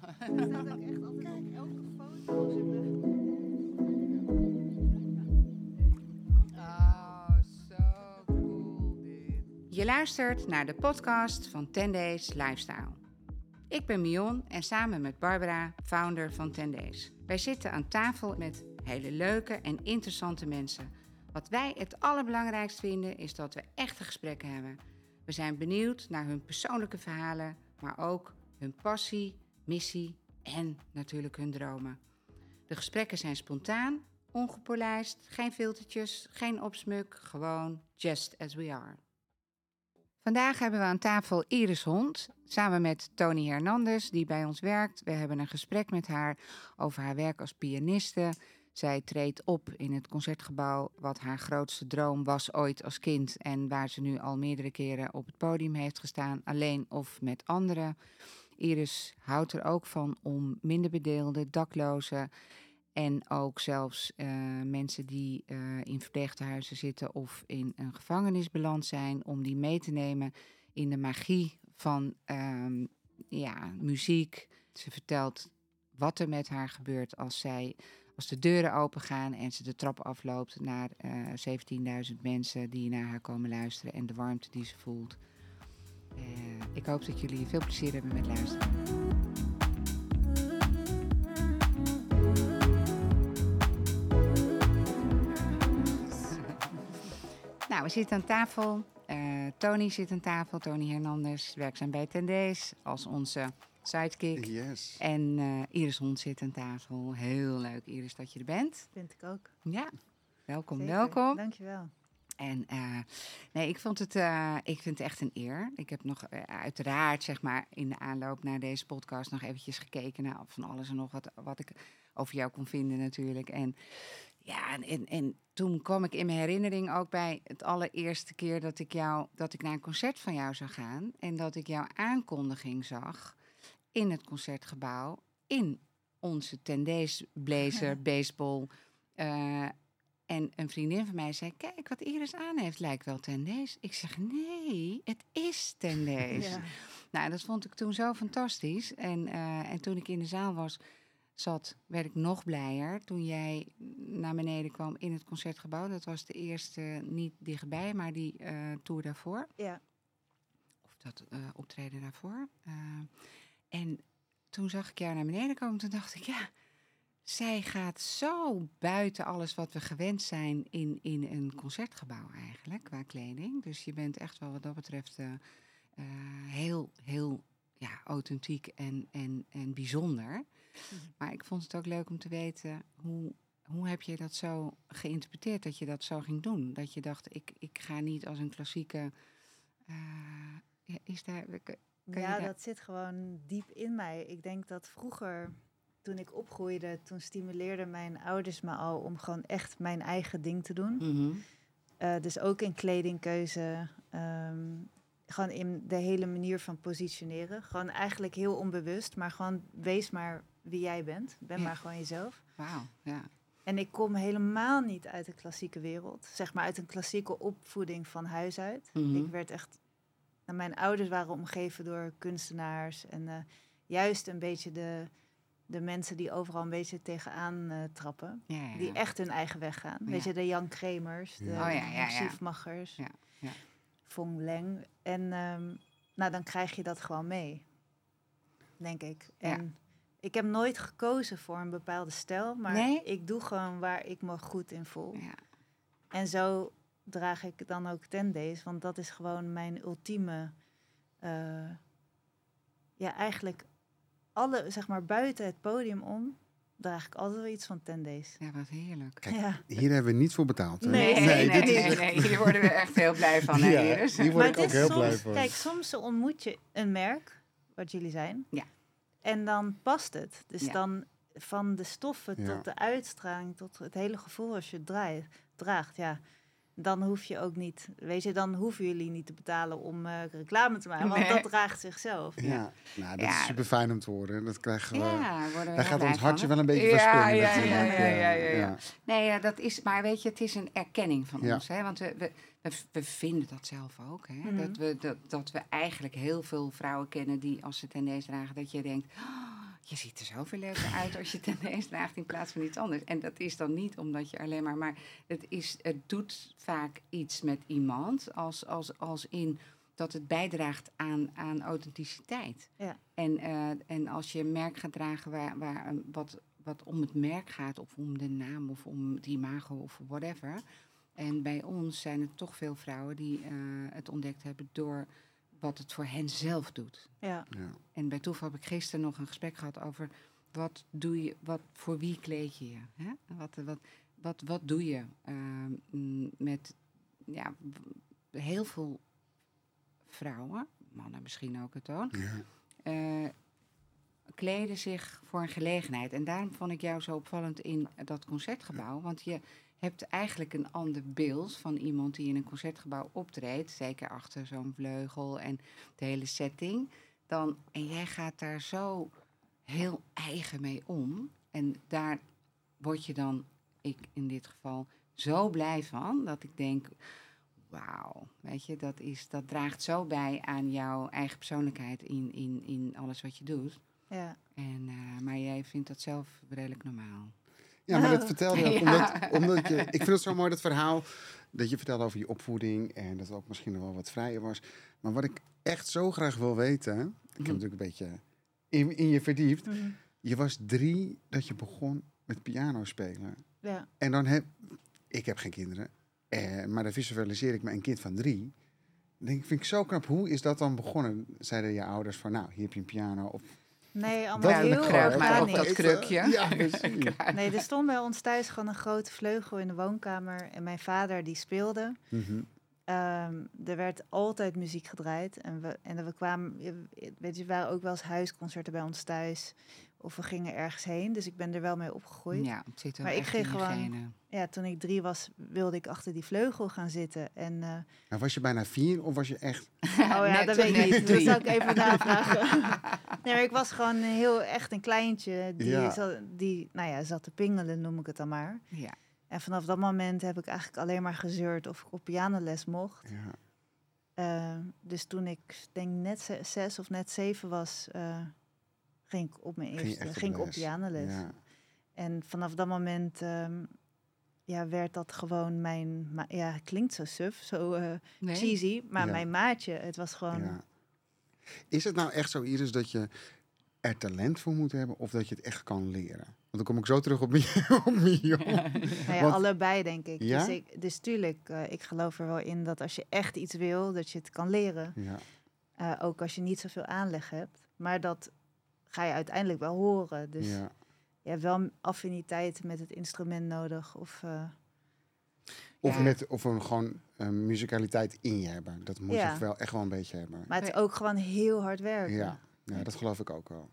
Er staat ook echt altijd op elke foto. Oh, zo cool dit. Je luistert naar de podcast van 10 Days Lifestyle. Ik ben Mion en samen met Barbara, founder van 10 Days. Wij zitten aan tafel met hele leuke en interessante mensen. Wat wij het allerbelangrijkst vinden is dat we echte gesprekken hebben. We zijn benieuwd naar hun persoonlijke verhalen, maar ook hun passie, missie en natuurlijk hun dromen. De gesprekken zijn spontaan, ongepolijst, geen filtertjes, geen opsmuk, gewoon just as we are. Vandaag hebben we aan tafel Iris Hond, samen met Tony Hernandez, die bij ons werkt. We hebben een gesprek met haar over haar werk als pianiste. Zij treedt op in het concertgebouw, wat haar grootste droom was ooit als kind. En waar ze nu al meerdere keren op het podium heeft gestaan, alleen of met anderen. Iris houdt er ook van om minder bedeelden, daklozen en ook zelfs eh, mensen die eh, in verpleeghuizen zitten of in een gevangenis beland zijn, om die mee te nemen in de magie van ehm, ja, muziek. Ze vertelt wat er met haar gebeurt als zij als de deuren open gaan en ze de trap afloopt naar eh 17.000 mensen die naar haar komen luisteren en de warmte die ze voelt. Eh, ik hoop dat jullie veel plezier hebben met luisteren. Nou, we zitten aan tafel. Eh, Tony zit aan tafel. Tony Hernandez, werkzaam bij Tendees als onze sidekick. Yes. En eh, Iris Hond zit aan tafel. Heel leuk, Iris, dat je er bent. Vind ik ook. Ja, welkom, Zeker. welkom. Dankjewel. En eh, nee, ik, vond het, eh, ik vind het echt een eer. Ik heb nog eh, uiteraard, zeg maar, in de aanloop naar deze podcast nog eventjes gekeken naar van alles en nog wat, wat ik over jou kon vinden natuurlijk. En ja, en, en, en toen kwam ik in mijn herinnering ook bij het allereerste keer dat ik jou, dat ik naar een concert van jou zou gaan. En dat ik jouw aankondiging zag in het concertgebouw in onze tendees blazer, baseball. En een vriendin van mij zei: Kijk, wat Iris aan heeft, lijkt wel tendees. Ik zeg: Nee, het is tendees. Ja. Nou, dat vond ik toen zo fantastisch. En, eh, en toen ik in de zaal was, zat, werd ik nog blijer. Toen jij naar beneden kwam in het concertgebouw. Dat was de eerste, niet dichtbij, maar die eh tour daarvoor. ja. Of dat eh, optreden daarvoor. En toen zag ik jou naar beneden komen. Toen dacht ik, ja, zij gaat zo buiten alles wat we gewend zijn in, in een concertgebouw eigenlijk, qua kleding. Dus je bent echt wel wat dat betreft eh, eh, heel, heel ja, authentiek en, en, en bijzonder. Maar ik vond het ook leuk om te weten, hoe, hoe heb je dat zo geïnterpreteerd, dat je dat zo ging doen? Dat je dacht, ik, ik ga niet als een klassieke... eh, ja, is daar... Ja, daar- dat zit gewoon diep in mij. Ik denk dat vroeger, toen ik opgroeide, toen stimuleerden mijn ouders me al om gewoon echt mijn eigen ding te doen. Mhm. Eh, dus ook in kledingkeuze. ehm, gewoon in de hele manier van positioneren. Gewoon eigenlijk heel onbewust, maar gewoon wees maar wie jij bent. Ben Ja. maar gewoon jezelf. Wauw, ja. En ik kom helemaal niet uit de klassieke wereld. Zeg maar uit een klassieke opvoeding van huis uit. Mhm. Ik werd echt... Nou, mijn ouders waren omgeven door kunstenaars. En eh, juist een beetje de, de mensen die overal een beetje tegenaan eh, trappen. Ja, ja, Die echt hun eigen weg gaan. Weet je, de Jan Kremers, de. Oh, ja. Fong Leng. En ehm, nou, dan krijg je dat gewoon mee, denk ik. En ik heb nooit gekozen voor een bepaalde stijl, maar Nee? ik doe gewoon waar ik me goed in voel. Ja. En zo draag ik dan ook ten days, want dat is gewoon mijn ultieme, eh, ja, eigenlijk alle, zeg maar, buiten het podium om, draag ik altijd wel iets van ten days. ja, wat heerlijk. Kijk, Ja. Hier hebben we niet voor betaald. hè? Nee, nee, nee, dit is nee, echt- nee, hier worden we echt heel blij van, hè, Ja, hier word ik het ook heel soms, blij van. Kijk, soms ontmoet je een merk, wat jullie zijn. Ja. En dan past het. Dus Ja. dan van de stoffen Ja. tot de uitstraling, tot het hele gevoel als je het draait, draagt. Ja, dan hoef je ook niet, weet je, dan hoeven jullie niet te betalen om eh, reclame te maken, want Nee. dat draagt zichzelf. Ja, nou, dat Ja. is super fijn om te horen. Dat krijgen we. Ja, worden we daar gaat ons hartje van, wel een beetje van ja, ja, ja, ja, ja, ja, ja. ja. Nee, ja, dat is, maar weet je, het is een erkenning van Ja. ons. Hè? Want we, we, we, we vinden dat zelf ook. Hè? Mhm. dat, we, dat, dat we eigenlijk heel veel vrouwen kennen die als ze tendees dragen, dat je denkt, "Oh, je ziet er zoveel leuker uit als je het ineens draagt in plaats van iets anders. En dat is dan niet omdat je alleen maar, maar het, is, het doet vaak iets met iemand als, als, als in dat het bijdraagt aan, aan authenticiteit. Ja. En, eh, en als je een merk gaat dragen waar, waar, wat, wat om het merk gaat, of om de naam, of om het imago, of whatever. En bij ons zijn het toch veel vrouwen die eh, het ontdekt hebben door wat het voor hen zelf doet. Ja, Ja. En bij toeval heb ik gisteren nog een gesprek gehad over wat doe je, wat voor wie kleed je je? Hè? Wat, wat, wat, wat doe je ehm, met ja, heel veel vrouwen, mannen misschien ook het ook, Ja. eh, kleden zich voor een gelegenheid. En daarom vond ik jou zo opvallend in dat concertgebouw. Want je hebt eigenlijk een ander beeld van iemand die in een concertgebouw optreedt. Zeker achter zo'n vleugel en de hele setting. Dan, en jij gaat daar zo heel eigen mee om. En daar word je dan, ik in dit geval, zo blij van. Dat ik denk, wauw, weet je, dat, is, dat draagt zo bij aan jouw eigen persoonlijkheid in, in, in alles wat je doet. ja. En, eh, maar jij vindt dat zelf redelijk normaal. Ja, maar dat vertelde je ook, omdat, omdat je... Ik vind het zo mooi, dat verhaal, dat je vertelde over je opvoeding en dat het ook misschien wel wat vrijer was. Maar wat ik echt zo graag wil weten, ik heb Mhm. natuurlijk een beetje in, in je verdiept. Mhm. Je was drie dat je begon met piano spelen. ja. En dan heb... Ik heb geen kinderen, eh, maar dan visualiseer ik me een kind van drie. Dan denk ik, vind ik zo knap. Hoe is dat dan begonnen? Zeiden je ouders van, nou, hier heb je een piano. Of, Nee, allemaal Dat heel gewoon maar dat krukje. Ja, precies. Nee, er stond bij ons thuis gewoon een grote vleugel in de woonkamer. En mijn vader die speelde. Mhm. Ehm, er werd altijd muziek gedraaid. En we, en we kwamen, weet je, er waren ook wel eens huisconcerten bij ons thuis. Of we gingen ergens heen. Dus ik ben er wel mee opgegroeid. Ja, Ja, het zit er Maar ik ging in gewoon- genen. toen ik drie was, wilde ik achter die vleugel gaan zitten. En, eh, Nou, was je bijna vier of was je echt... oh ja, Net- dat weet ik niet. Dat zou ik even navragen. nee, maar ik was gewoon heel echt een kleintje. Die, Ja. zat, die nou ja, zat te pingelen, noem ik het dan maar. Ja. En vanaf dat moment heb ik eigenlijk alleen maar gezeurd of ik op pianoles mocht. Ja. Eh, dus toen ik denk net ze- zes of net zeven was, eh, ging ik op mijn eerste, ging ik op les? pianoles. Ja. En vanaf dat moment ehm, ja, werd dat gewoon mijn, ma- ja, het klinkt zo suf, zo eh, Nee? cheesy, maar Ja. mijn maatje, het was gewoon, Ja. Is het nou echt zo, Iris, dat je er talent voor moet hebben of dat je het echt kan leren? Want dan kom ik zo terug op Mio. nou ja, Want- allebei denk ik. Ja? Dus, ik dus tuurlijk, eh, ik geloof er wel in dat als je echt iets wil, dat je het kan leren. Ja. Eh, ook als je niet zoveel aanleg hebt. Maar dat ga je uiteindelijk wel horen. Dus ja. je hebt wel affiniteit met het instrument nodig. Of, eh, Of, Ja. met, of een gewoon een muzikaliteit in je hebben. Dat moet Ja. je wel echt wel een beetje hebben. maar het is ook gewoon heel hard werken. Ja, ja, dat geloof ik ook wel.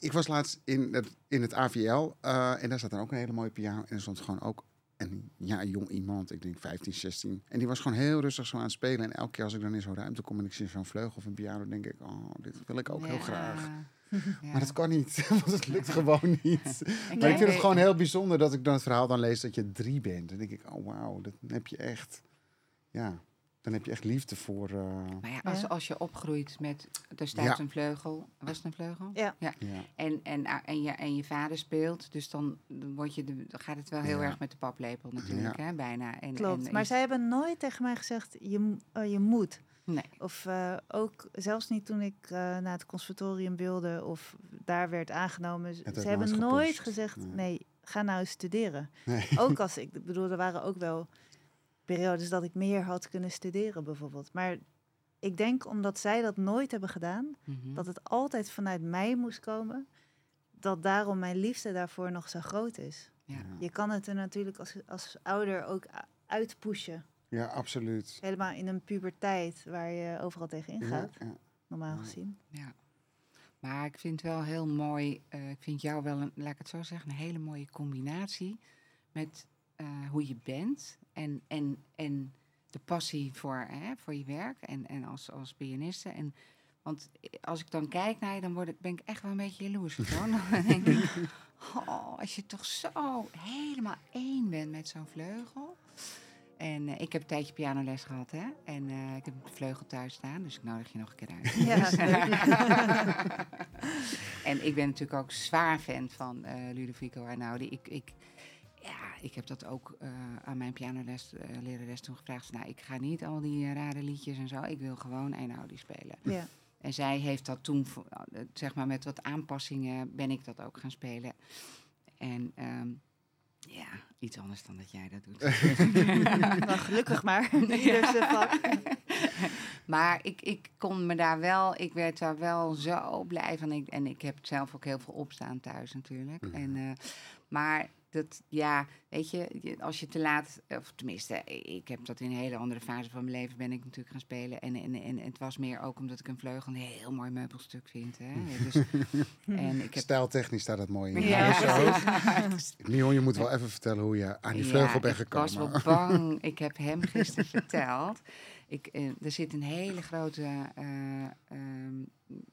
Ik was laatst in het, in het AVL eh, en daar zat dan ook een hele mooie piano. En er stond gewoon ook een ja, jong iemand, ik denk 15, 16. En die was gewoon heel rustig zo aan het spelen. En elke keer als ik dan in zo'n ruimte kom en ik zie zo'n vleugel of een piano, denk ik, oh, dit wil ik ook heel graag. Ja. Maar dat kan niet, want het lukt gewoon niet. En Maar ik vind het gewoon heel bijzonder dat ik dan het verhaal dan lees dat je drie bent. Dan denk ik, oh wauw, dat heb je echt, ja, dan heb je echt liefde voor, eh, Maar ja, als, als je opgroeit met destijds Ja. een vleugel, was het een vleugel? Ja. ja. En, en, ah, en, je, en je vader speelt, dus dan, dan word je de, dan gaat het wel heel Ja. erg met de paplepel natuurlijk, hè, bijna. En, Klopt. en maar is- zij hebben nooit tegen mij gezegd, je, eh, je moet. Nee. Of eh, ook zelfs niet toen ik eh, naar het conservatorium wilde of daar werd aangenomen. Ze hebben nooit gezegd, Nee. nee, ga nou studeren. Nee. Ook als ik ik bedoel, er waren ook wel periodes dat ik meer had kunnen studeren bijvoorbeeld. Maar ik denk omdat zij dat nooit hebben gedaan, Mhm. dat het altijd vanuit mij moest komen, dat daarom mijn liefde daarvoor nog zo groot is. Ja. Je kan het er natuurlijk als, als ouder ook uitpushen. Ja, absoluut. Helemaal in een puberteit waar je overal tegen Ja, ingaat, ja. normaal gezien. Ja. Maar ik vind het wel heel mooi, eh, ik vind jou wel, een, laat ik het zo zeggen, een hele mooie combinatie met eh, hoe je bent en, en, en de passie voor, hè, voor je werk en, en als, als pianiste. En, want als ik dan kijk naar je, dan word ik, ben ik echt wel een beetje jaloers. dan denk ik, oh, als je toch zo helemaal één bent met zo'n vleugel. En eh, ik heb een tijdje pianoles gehad, hè. En eh, ik heb een vleugel thuis staan, dus ik nodig je nog een keer uit. Ja, leuk. en ik ben natuurlijk ook zwaar fan van Ludovico Einaudi. Ik, ik, ik heb dat ook eh, aan mijn pianoles, eh lerares toen gevraagd. Nou, ik ga niet al die eh, rare liedjes en zo. Ik wil gewoon Einaudi spelen. ja. En zij heeft dat toen, zeg maar met wat aanpassingen, ben ik dat ook gaan spelen. En ehm, ja, iets anders dan dat jij dat doet. Nou, gelukkig maar. Maar ik, ik kon me daar wel, ik werd daar wel zo blij van. Ik, en ik heb zelf ook heel veel opstaan thuis natuurlijk. Mhm. En, eh, maar dat, ja, weet je, als je te laat, of tenminste, ik heb dat in een hele andere fase van mijn leven ben ik natuurlijk gaan spelen. En, en, en het was meer ook omdat ik een vleugel een heel mooi meubelstuk vind. Hè? Dus, en ik heb Stijltechnisch staat dat mooi in. Ja. Mion, je moet wel even vertellen hoe je aan die Ja, vleugel bent Ik was gekomen. wel bang. Ik heb hem gisteren verteld. Ik, eh, er zit een hele grote, eh, ehm,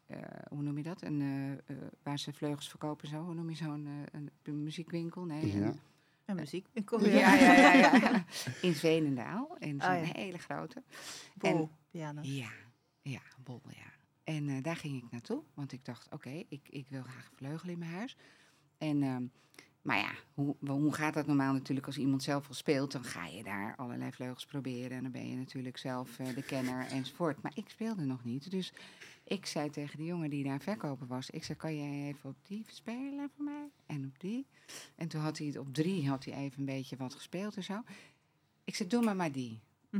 eh, hoe noem je dat? Een, waar ze vleugels verkopen zo. Hoe noem je zo'n eh, een, een muziekwinkel? Nee, Ja. een- En muziekwinkel. ja, ja, ja, ja. In Veenendaal. En zo'n Oh, ja. hele grote. Bol, piano. Ja, ja, bol, ja. En eh, daar ging ik naartoe, want ik dacht, oké, ik, ik wil graag een vleugel in mijn huis. En, ehm, maar ja, hoe, hoe gaat dat normaal natuurlijk als iemand zelf al speelt? Dan ga je daar allerlei vleugels proberen en dan ben je natuurlijk zelf eh, de kenner enzovoort. Maar ik speelde nog niet, dus ik zei tegen de jongen die daar verkoper was, ik zei, kan jij even op die spelen voor mij? En op die. En toen had hij het op drie, had hij even een beetje wat gespeeld en zo. Ik zei, doe maar maar die.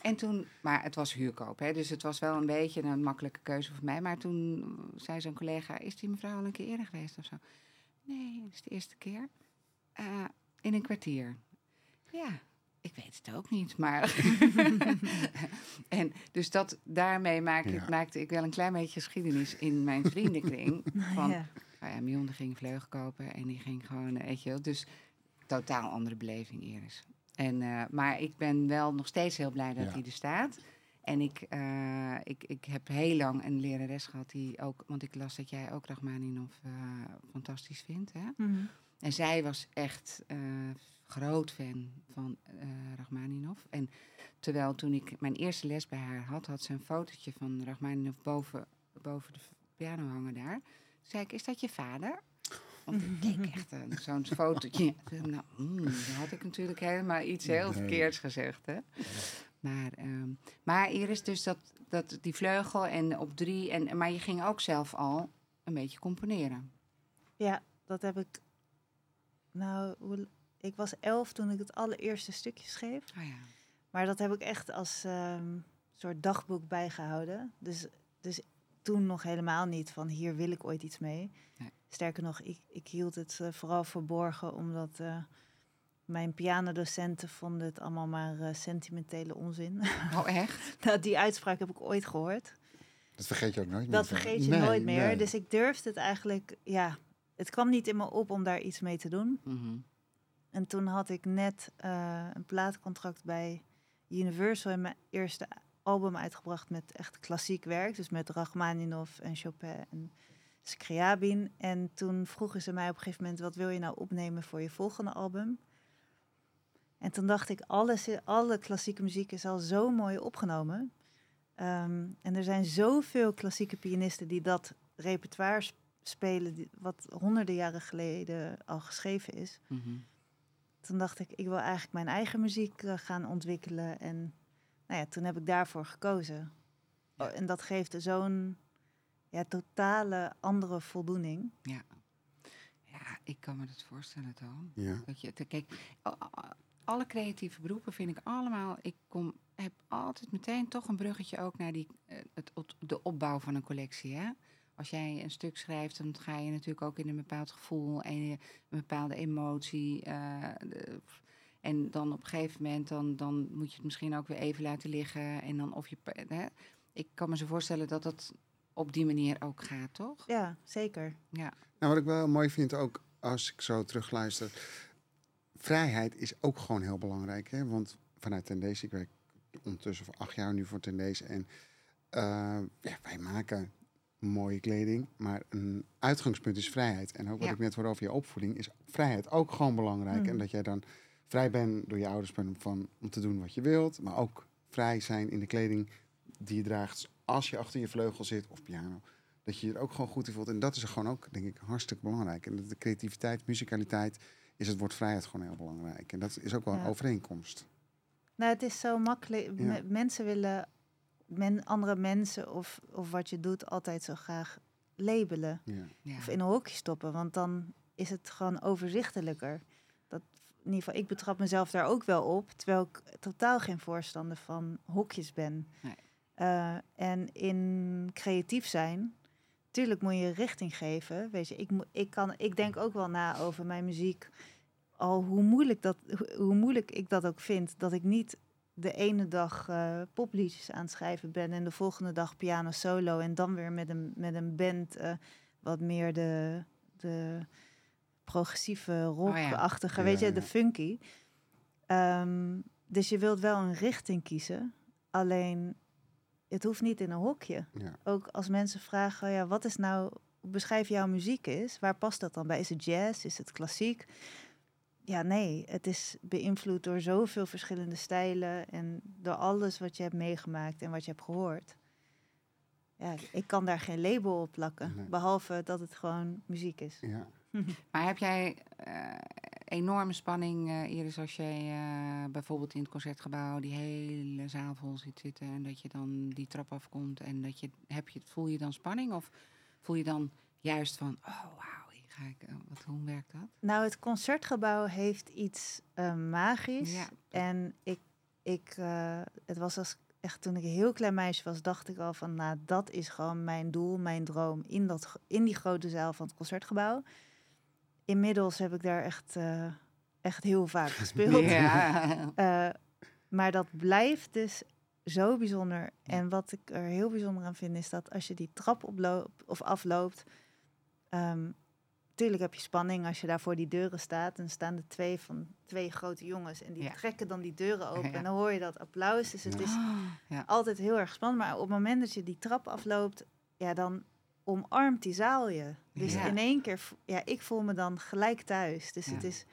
en toen, maar het was huurkoop, hè, dus het was wel een beetje een makkelijke keuze voor mij. Maar toen zei zo'n collega, is die mevrouw al een keer eerder geweest of zo? Nee, het is de eerste keer. Eh, in een kwartier. Ja, ik weet het ook niet, maar... en dus dat, daarmee maakte, Ja. maakte ik wel een klein beetje geschiedenis in mijn vriendenkring. Van, Ja. nou ja, Mion ging vleugel kopen en die ging gewoon, weet je wel. Dus totaal andere beleving, Iris. En, eh, maar ik ben wel nog steeds heel blij dat Ja. hij er staat. En ik, eh, ik, ik heb heel lang een lerares gehad die ook... Want ik las dat jij ook Rachmaninov eh fantastisch vindt, hè? Mhm. En zij was echt eh, groot fan van eh Rachmaninov. En terwijl toen ik mijn eerste les bij haar had, had ze een fotootje van Rachmaninov boven, boven de piano hangen daar. Toen zei ik, is dat je vader? Want ik keek echt zo'n fotootje. Nou, hmm, dan had ik natuurlijk helemaal iets heel verkeerds gezegd. Hè? Maar, ehm, maar Iris, dus dat, dat, die vleugel en op drie. En, maar je ging ook zelf al een beetje componeren. Ja, dat heb ik. Nou, hoe- ik was elf toen ik het allereerste stukje schreef. Oh ja. Maar dat heb ik echt als ehm, soort dagboek bijgehouden. Dus, dus toen nog helemaal niet van hier wil ik ooit iets mee. Nee. Sterker nog, ik, ik hield het eh, vooral verborgen omdat eh, mijn pianodocenten vonden het allemaal maar eh, sentimentele onzin. Oh, echt? nou, die uitspraak heb ik ooit gehoord. Dat vergeet je ook nooit meer. Dat vergeet je Nee, nooit meer. nee. Dus ik durfde het eigenlijk, ja, het kwam niet in me op om daar iets mee te doen. Mhm. En toen had ik net eh, een plaatcontract bij Universal en mijn eerste album uitgebracht met echt klassiek werk. Dus met Rachmaninoff en Chopin en Scriabin. En toen vroegen ze mij op een gegeven moment, wat wil je nou opnemen voor je volgende album? En toen dacht ik, alles, alle klassieke muziek is al zo mooi opgenomen. Ehm, en er zijn zoveel klassieke pianisten die dat repertoire sp- spelen, die, wat honderden jaren geleden al geschreven is Mhm. toen dacht ik, ik wil eigenlijk mijn eigen muziek eh, gaan ontwikkelen. En nou ja, toen heb ik daarvoor gekozen. Ja. Oh, en dat geeft zo'n ja, totale andere voldoening. Ja, ik kan me dat voorstellen, Toon. Ja. Dat je, te- kijk, alle creatieve beroepen vind ik allemaal... Ik kom, heb altijd meteen toch een bruggetje ook naar die, eh, het, het- de opbouw van een collectie, hè? Als jij een stuk schrijft, dan ga je natuurlijk ook in een bepaald gevoel en een bepaalde emotie. eh, de- en dan op een gegeven moment, dan, dan moet je het misschien ook weer even laten liggen. En dan of je... Hè? Ik kan me zo voorstellen dat dat op die manier ook gaat, toch? Ja, zeker. Ja. Nou, wat ik wel mooi vind ook, als ik zo terugluister... Vrijheid is ook gewoon heel belangrijk. Hè? Want vanuit Tendees, ik werk ondertussen voor acht jaar nu voor Tendees. En eh, ja, wij maken mooie kleding, maar een uitgangspunt is vrijheid. En ook wat Ja. ik net hoor over je opvoeding, is vrijheid ook gewoon belangrijk. Mhm. En dat jij dan vrij bent door je ouders van, om te doen wat je wilt. Maar ook vrij zijn in de kleding die je draagt als je achter je vleugel zit of piano. Dat je je er ook gewoon goed in voelt. En dat is gewoon ook, denk ik, hartstikke belangrijk. En de creativiteit, muzikaliteit, is het woord vrijheid gewoon heel belangrijk. En dat is ook wel een overeenkomst. Nou, het is zo makkelijk. Mensen willen men, andere mensen of, of wat je doet altijd zo graag labelen. Ja. Ja. Of in een hokje stoppen. Want dan is het gewoon overzichtelijker. Dat, in ieder geval, ik betrap mezelf daar ook wel op. Terwijl ik totaal geen voorstander van hokjes ben. Nee. Eh, en in creatief zijn, tuurlijk moet je richting geven. Weet je, ik, ik, kan, ik denk ook wel na over mijn muziek. Al hoe moeilijk, dat, hoe- moeilijk ik dat ook vind. Dat ik niet de ene dag eh, popliedjes aan het schrijven ben. En de volgende dag piano solo. En dan weer met een, met een band eh, wat meer de, de progressieve rockachtige, Ja, weet je, ja. de funky. Ehm, dus je wilt wel een richting kiezen. Alleen, het hoeft niet in een hokje. Ja. Ook als mensen vragen, ja, wat is nou, beschrijf jouw muziek is, waar past dat dan bij? Is het jazz? Is het klassiek? Ja, nee, het is beïnvloed door zoveel verschillende stijlen en door alles wat je hebt meegemaakt en wat je hebt gehoord. Ja, ik kan daar geen label op plakken, Nee. behalve dat het gewoon muziek is. Ja. Maar heb jij eh, enorme spanning, eh Iris, als jij eh, bijvoorbeeld in het concertgebouw die hele zaal vol ziet zitten en dat je dan die trap afkomt en dat je, heb je, voel je dan spanning of voel je dan juist van, oh wauw, hier ga ik, eh, wat, hoe werkt dat? Nou, het concertgebouw heeft iets magisch. Ja. En ik, ik het was als echt toen ik een heel klein meisje was, dacht ik al van, nou, dat is gewoon mijn doel, mijn droom in, dat, in die grote zaal van het concertgebouw. Inmiddels heb ik daar echt, eh, echt heel vaak gespeeld. Ja. Eh, maar dat blijft dus zo bijzonder. En wat ik er heel bijzonder aan vind, is dat als je die trap oploopt of afloopt. ehm tuurlijk heb je spanning als je daar voor die deuren staat. En staan er twee van twee grote jongens. En die Ja. trekken dan die deuren open. Ja. En dan hoor je dat applaus. Dus het is ja. altijd heel erg spannend. Maar op het moment dat je die trap afloopt, ja, dan omarmt die zaal je. Dus Ja. in één keer, ja, ik voel me dan gelijk thuis. Dus Ja. het is,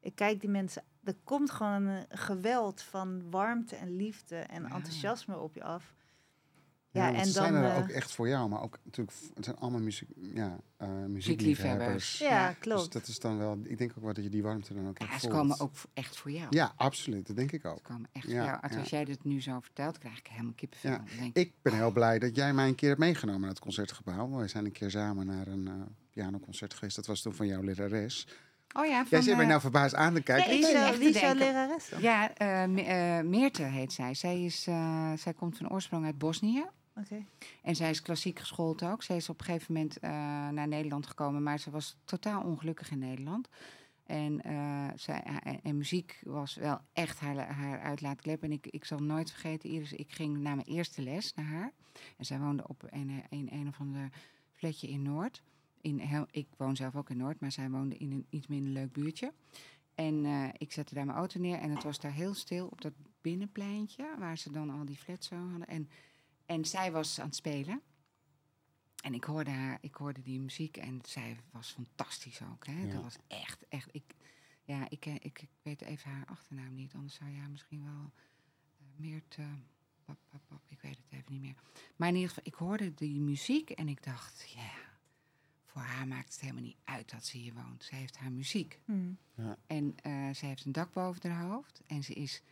ik kijk die mensen, er komt gewoon een geweld van warmte en liefde en enthousiasme op je af. Ja, Ja, en ze zijn dan, er eh, ook echt voor jou, maar ook natuurlijk, het zijn allemaal muziek, ja, eh Muziekliefhebbers. muziekliefhebbers. Ja, Dus klopt. dat is dan wel, ik denk ook wel dat je die warmte dan ook Ja, echt ze komen ook echt voor jou. Ja, absoluut, dat denk ik Ze ook. komen echt Ja, voor jou. Als jij dit nu zo vertelt, krijg ik helemaal kippenvel. Ja. Denk ik, Ik ben heel blij dat jij mij een keer hebt meegenomen naar het concertgebouw. We zijn een keer samen naar een eh, pianoconcert geweest. Dat was toen van jouw lerares. oh ja, van, Jij zit mij nou verbaasd aan te kijken. Te wie is jouw lerares? Ja, Me- Meerte heet zij. Zij, is, eh, zij komt van oorsprong uit Bosnië. En zij is klassiek geschoold ook. Zij is op een gegeven moment eh, naar Nederland gekomen, maar ze was totaal ongelukkig in Nederland. En, eh, zij, en, en muziek was wel echt haar, haar uitlaatklep. En ik, ik zal nooit vergeten, Iris, ik ging naar mijn eerste les naar haar. En zij woonde op een, een, een of ander flatje in Noord. In, ik woon zelf ook in Noord, maar zij woonde in een iets minder leuk buurtje. En eh, ik zette daar mijn auto neer en het was daar heel stil op dat binnenpleintje, waar ze dan al die flats zo hadden. En, en zij was aan het spelen. En ik hoorde haar, ik hoorde die muziek en zij was fantastisch ook. Hè? Ja. Dat was echt, echt. Ik, ja, ik, eh, ik, ik weet even haar achternaam niet, anders zou je haar misschien wel eh, meer te. Pap, pap, pap, ik weet het even niet meer. Maar in ieder geval, ik hoorde die muziek en ik dacht, ja, voor haar maakt het helemaal niet uit dat ze hier woont. Ze heeft haar muziek. Hm. En eh, ze heeft een dak boven haar hoofd. En ze is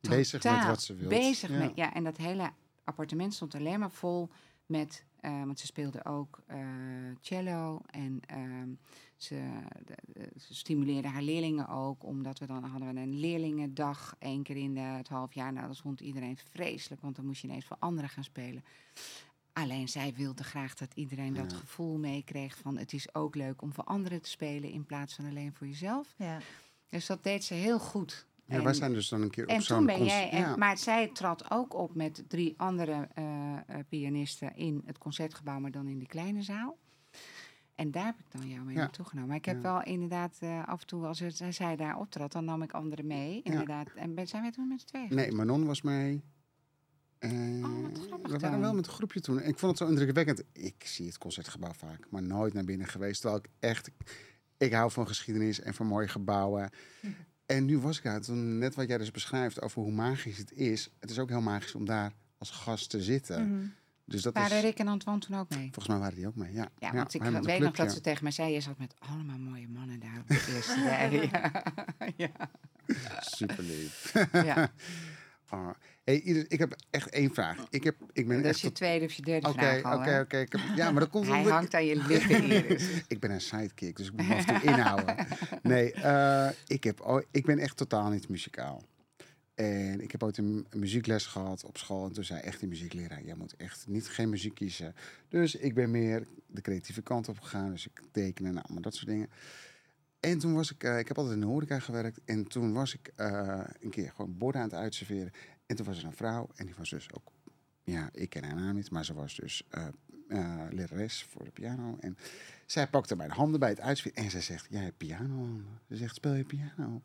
Bezig met wat ze wil. Bezig Ja. met, ja. En dat hele appartement stond alleen maar vol met... eh, want ze speelde ook eh, cello. En ehm, ze, ze stimuleerde haar leerlingen ook. Omdat we dan hadden we een leerlingendag één keer in de, het half jaar. Nou, dat vond iedereen vreselijk. Want dan moest je ineens voor anderen gaan spelen. Alleen zij wilde graag dat iedereen dat gevoel meekreeg van... het is ook leuk om voor anderen te spelen in plaats van alleen voor jezelf. Ja. Dus dat deed ze heel goed. Ja, En- wij zijn dus dan een keer op en zo'n toen ben jij, en, ja. maar zij trad ook op met drie andere eh, eh, pianisten in het concertgebouw, maar dan in die kleine zaal. En daar heb ik dan jou mee Ja. naartoe genomen. Maar ik heb Ja. wel inderdaad eh, af en toe, als zij, daar optrad, dan nam ik anderen mee. Inderdaad. En ben, zijn wij toen met z'n tweeën? Nee, Manon was mee. Eh, Oh, we waren dan. wel met een groepje toen. Ik vond het zo indrukwekkend. Ik zie het concertgebouw vaak, maar nooit naar binnen geweest. Terwijl ik echt... Ik hou van geschiedenis en van mooie gebouwen. En nu was ik toen net wat jij dus beschrijft over hoe magisch het is. Het is ook heel magisch om daar als gast te zitten. Mhm. Dus dat Waren is, Rick en Antoine toen ook mee? volgens mij waren die ook mee. Ja, Ja, want ik weet nog dat ze tegen mij zei... je zat met allemaal mooie mannen daar op de eerste rij. Ja. ja. Super lief. ja. Hey, Iris, ik heb echt één vraag. Ik, heb, ik ben Dat echt is je tot- tweede of je derde Oké, vraag al, oké, oké. heb- Ja, maar dat komt Hij hangt aan je lippen, Iris. Ik ben een sidekick, dus ik moet me af en toe inhouden. Nee, eh, ik, heb, ooit- ik ben echt totaal niet muzikaal. En ik heb ooit een, een muziekles gehad op school. En toen zei echt die muziekleraar, jij moet echt niet geen muziek kiezen. Dus ik ben meer de creatieve kant op gegaan. Dus ik tekenen, nou, maar dat soort dingen. En toen was ik, eh, ik heb altijd in de horeca gewerkt. En toen was ik eh, een keer gewoon borden aan het uitserveren. En toen was er een vrouw. En die was dus ook, ja, ik ken haar naam niet. Maar ze was dus eh, lerares voor de piano. En zij pakte mijn handen bij het uitserveren. En ze zegt, jij hebt pianohanden. Ze zegt, speel je piano?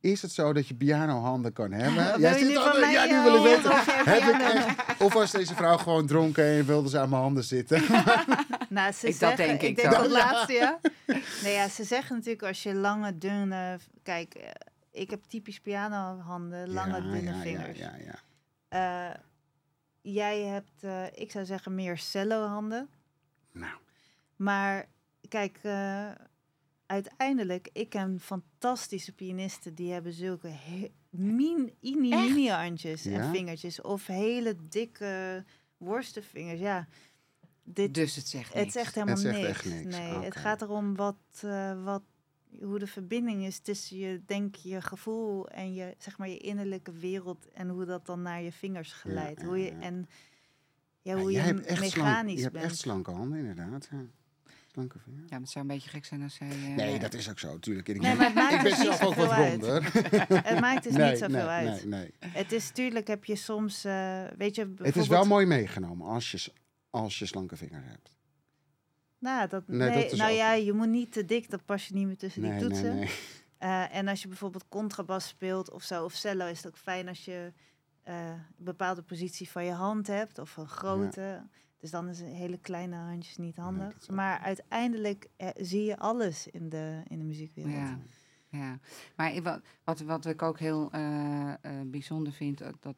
Is het zo dat je pianohanden kan hebben? Wil Jij zit al- ja, nu wil ik weten. Heb ik echt, of was deze vrouw gewoon dronken en wilde ze aan mijn handen zitten? Nou, ze Ik- dat zeggen, denk ik ik denk dat laatste, ja. Nee, ja, ze zeggen natuurlijk als je lange, dunne... Kijk, eh, ik heb typisch pianohanden, lange, Ja, dunne ja, vingers. Ja, ja, ja. Eh, jij hebt, eh, ik zou zeggen, meer cello-handen. Nou, Maar kijk, uiteindelijk, ik ken fantastische pianisten die hebben zulke min, mini, mini handjes en vingertjes. Of hele dikke worstenvingers. Ja, dit, Dus het zegt het zegt helemaal Het zegt niks. echt niks. Nee, het gaat erom wat, eh, wat, hoe de verbinding is tussen je, denk je gevoel en je, zeg maar, je innerlijke wereld. En hoe dat dan naar je vingers geleidt. ja, hoe je. En ja, hoe je hebt echt, slank, mechanisch je hebt bent. echt slanke handen, inderdaad. Ja. Slanke vingers. Ja, maar het zou een beetje gek zijn als zij... eh, Nee, dat is ook zo, natuurlijk. Ik, Nee, maar het maakt ik ben dus niet zelf ook wat ronder. Het maakt dus nee, niet zoveel nee, uit. Nee, nee. Het is tuurlijk heb je soms, eh, weet je, Het is bijvoorbeeld- wel mooi meegenomen als je, als je slanke vingers hebt. Nou, dat, Nee, dat nou ook- ja, je moet niet te dik, dan pas je niet meer tussen die Nee, toetsen. nee. Eh, en als je bijvoorbeeld contrabas speelt of zo, of cello, is het ook fijn als je eh, een bepaalde positie van je hand hebt of een grote. Dus dan is een hele kleine handjes niet handig. dat ook- maar uiteindelijk eh, zie je alles in de, in de muziekwereld. Ja, ja. Maar wat, wat, wat ik ook heel eh, eh, bijzonder vind, dat, dat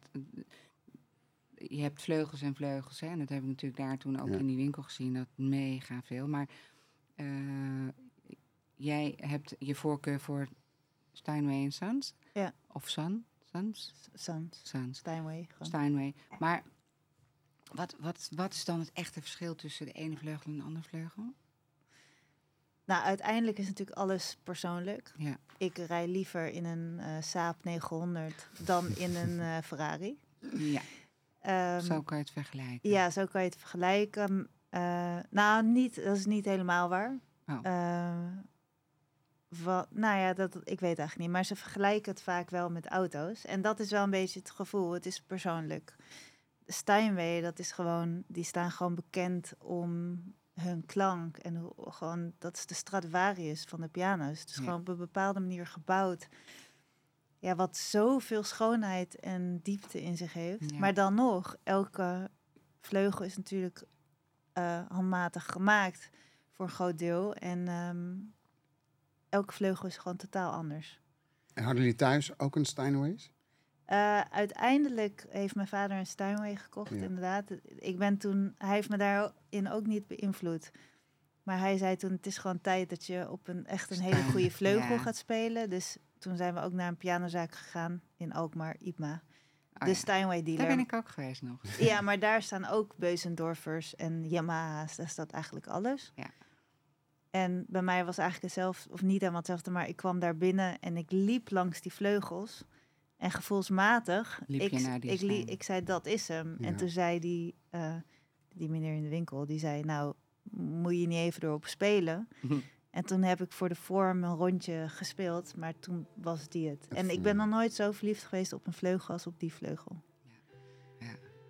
je hebt vleugels en vleugels. Hè? En dat heb ik natuurlijk daar toen ook Ja. in die winkel gezien, dat mega veel. Maar eh, jij hebt je voorkeur voor Steinway Sons? Ja. Of Son? Sons? Sans, Sons. Steinway. gewoon. Steinway. Maar wat, wat, wat is dan het echte verschil tussen de ene vleugel en de andere vleugel? Nou, uiteindelijk is natuurlijk alles persoonlijk. Ja. Ik rij liever in een eh Saab 900 dan in een eh, Ferrari. Ja, Ehm, zo kan je het vergelijken. Ja, zo kan je het vergelijken. Eh, nou, niet, dat is niet helemaal waar. Oh. Eh, wa- nou ja, dat, ik weet eigenlijk niet. Maar ze vergelijken het vaak wel met auto's. En dat is wel een beetje het gevoel. Het is persoonlijk. Steinway, dat is gewoon, die staan gewoon bekend om hun klank. En hoe, gewoon, dat is de Stradivarius van de piano's. Het is Ja. gewoon op een bepaalde manier gebouwd. Ja, wat zoveel schoonheid en diepte in zich heeft. Ja. Maar dan nog, elke vleugel is natuurlijk eh, handmatig gemaakt voor een groot deel. En ehm, elke vleugel is gewoon totaal anders. En hadden jullie thuis ook een Steinways? Eh, uiteindelijk heeft mijn vader een Steinway gekocht, Ja. inderdaad. Ik ben toen, hij heeft me daarin ook niet beïnvloed. Maar hij zei toen, het is gewoon tijd dat je op een echt een hele goede vleugel ja. gaat spelen. Dus toen zijn we ook naar een pianozaak gegaan in Alkmaar, IPMA. Oh de ja. Steinway dealer. Daar ben ik ook geweest nog. Ja, maar daar staan ook Beuzendorfers en Yamaha's. Daar staat eigenlijk alles. Ja. En bij mij was eigenlijk hetzelfde, of niet helemaal hetzelfde, maar ik kwam daar binnen en ik liep langs die vleugels. En gevoelsmatig, Liep ik, je naar die ik, ik zei dat is hem. Ja. En toen zei die, eh, die meneer in de winkel, die zei nou, moet je niet even erop spelen? En toen heb ik voor de vorm een rondje gespeeld, maar toen was die het. En ik ben nog nooit zo verliefd geweest op een vleugel als op die vleugel.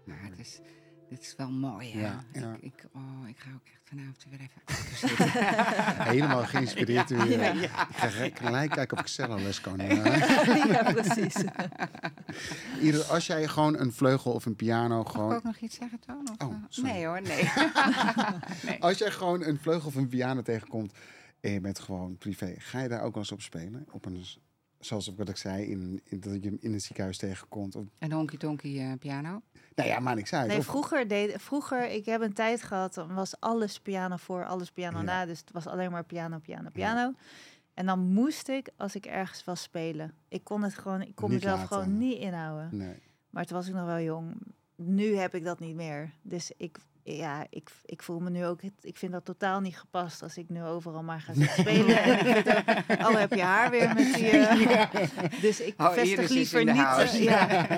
Maar het is, dit is wel mooi, hè? Ja, ja. Ik, ik, oh, ik ga ook echt vanavond weer even. Helemaal geïnspireerd weer. Ja. Ik ga gelijk kijken of ik celloles kan. eh. ja, precies. Ieder, als jij gewoon een vleugel of een piano Mag ik gewoon... ook nog iets zeggen, Toon? Oh, eh, nee hoor, nee. nee. Als jij gewoon een vleugel of een piano tegenkomt en je bent gewoon privé, ga je daar ook wel eens op spelen? Op een zoals wat ik zei, in, in, dat je hem in het ziekenhuis tegenkomt. Of, Een honky-tonky eh, piano. nou ja, maakt niks uit. Nee, Of- vroeger, deed, vroeger, ik heb een tijd gehad, dan was alles piano voor, alles piano Ja. na. Dus het was alleen maar piano, piano, piano. En dan moest ik, als ik ergens was, spelen. Ik kon het gewoon, ik kon Niet mezelf laten. gewoon niet inhouden. nee. Maar toen was ik nog wel jong. Nu heb ik dat niet meer. Dus ik, ja, ik, ik voel me nu ook, ik vind dat totaal niet gepast als ik nu overal maar ga spelen. En ook, oh, heb je haar weer met die... Dus ik Oh, vestig liever niet... eh, ja,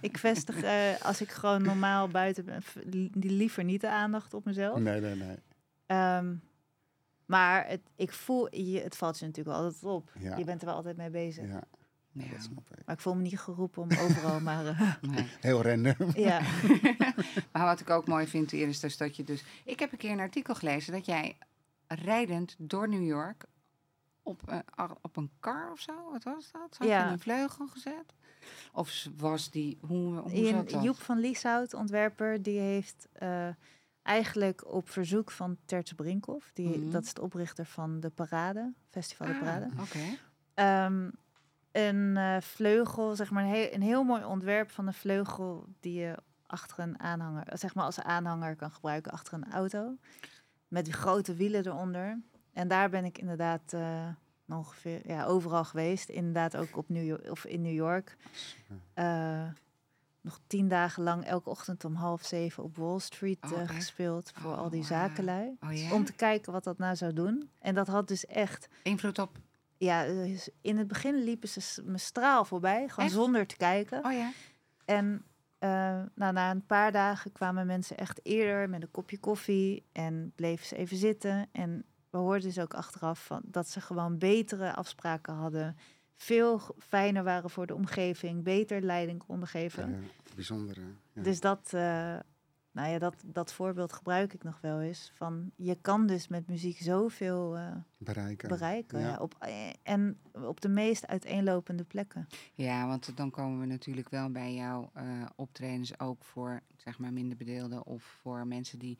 ik vestig, eh, als ik gewoon normaal buiten ben, li- liever niet de aandacht op mezelf. nee, nee, nee. Ehm, maar het, ik voel, je, het valt je natuurlijk altijd op. Ja. Je bent er wel altijd mee bezig. Ja, Ja, dat snap ik. Maar ik voel me niet geroepen om overal maar... eh, nee. Heel random. ja. Maar wat ik ook mooi vind, Iris, is dat je dus... Ik heb een keer een artikel gelezen dat jij rijdend door New York op, eh, ar- op een kar of zo, wat was dat? Zat je Ja. in een vleugel gezet? Of was die, hoe, hoe In, zat dat? Joep van Lieshout, ontwerper, die heeft eh, eigenlijk op verzoek van Tertje Brinkhoff, die, Mhm. dat is de oprichter van de Parade, Festival de Ah, Parade, Oké. ehm, een eh, vleugel, zeg maar een heel, een heel mooi ontwerp van een vleugel die je achter een aanhanger, zeg maar als aanhanger kan gebruiken achter een auto, met die grote wielen eronder. En daar ben ik inderdaad eh, ongeveer ja, overal geweest, inderdaad ook op New York, of in New York. Eh, nog tien dagen lang elke ochtend om half zeven op Wall Street Oh, gespeeld voor al die Oh, zakenlui. Oh? Om te kijken wat dat nou zou doen. En dat had dus echt, Invloed op... ja, eh, in het begin liepen ze me straal voorbij, gewoon Echt? zonder te kijken. Oh ja? En eh, nou, na een paar dagen kwamen mensen echt eerder met een kopje koffie en bleven ze even zitten. En we hoorden dus ook achteraf van, dat ze gewoon betere afspraken hadden. Veel fijner waren voor de omgeving, beter leiding konden geven. Ja, bijzondere. Ja. Dus dat, eh, nou ja, dat, dat voorbeeld gebruik ik nog wel eens. Van je kan dus met muziek zoveel eh, bereiken. bereiken. Ja. Ja. op, eh, en op de meest uiteenlopende plekken. Ja, want dan komen we natuurlijk wel bij jouw eh, optredens ook voor zeg maar minder bedeelden of voor mensen die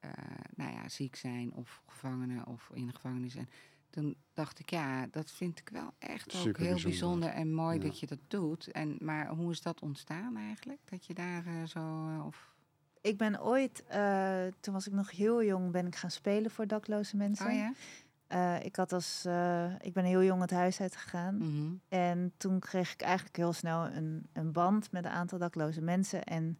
eh, nou ja, ziek zijn of gevangenen of in de gevangenis. En toen dacht ik, ja, dat vind ik wel echt ook Super heel bijzonder. bijzonder en mooi Ja. dat je dat doet. En, maar hoe is dat ontstaan eigenlijk? Dat je daar zo... of... Ik ben ooit, eh, toen was ik nog heel jong, ben ik gaan spelen voor dakloze mensen. Oh ja? Eh, ik, had als, eh, ik ben heel jong het huis uitgegaan. Mhm. En toen kreeg ik eigenlijk heel snel een, een band met een aantal dakloze mensen. En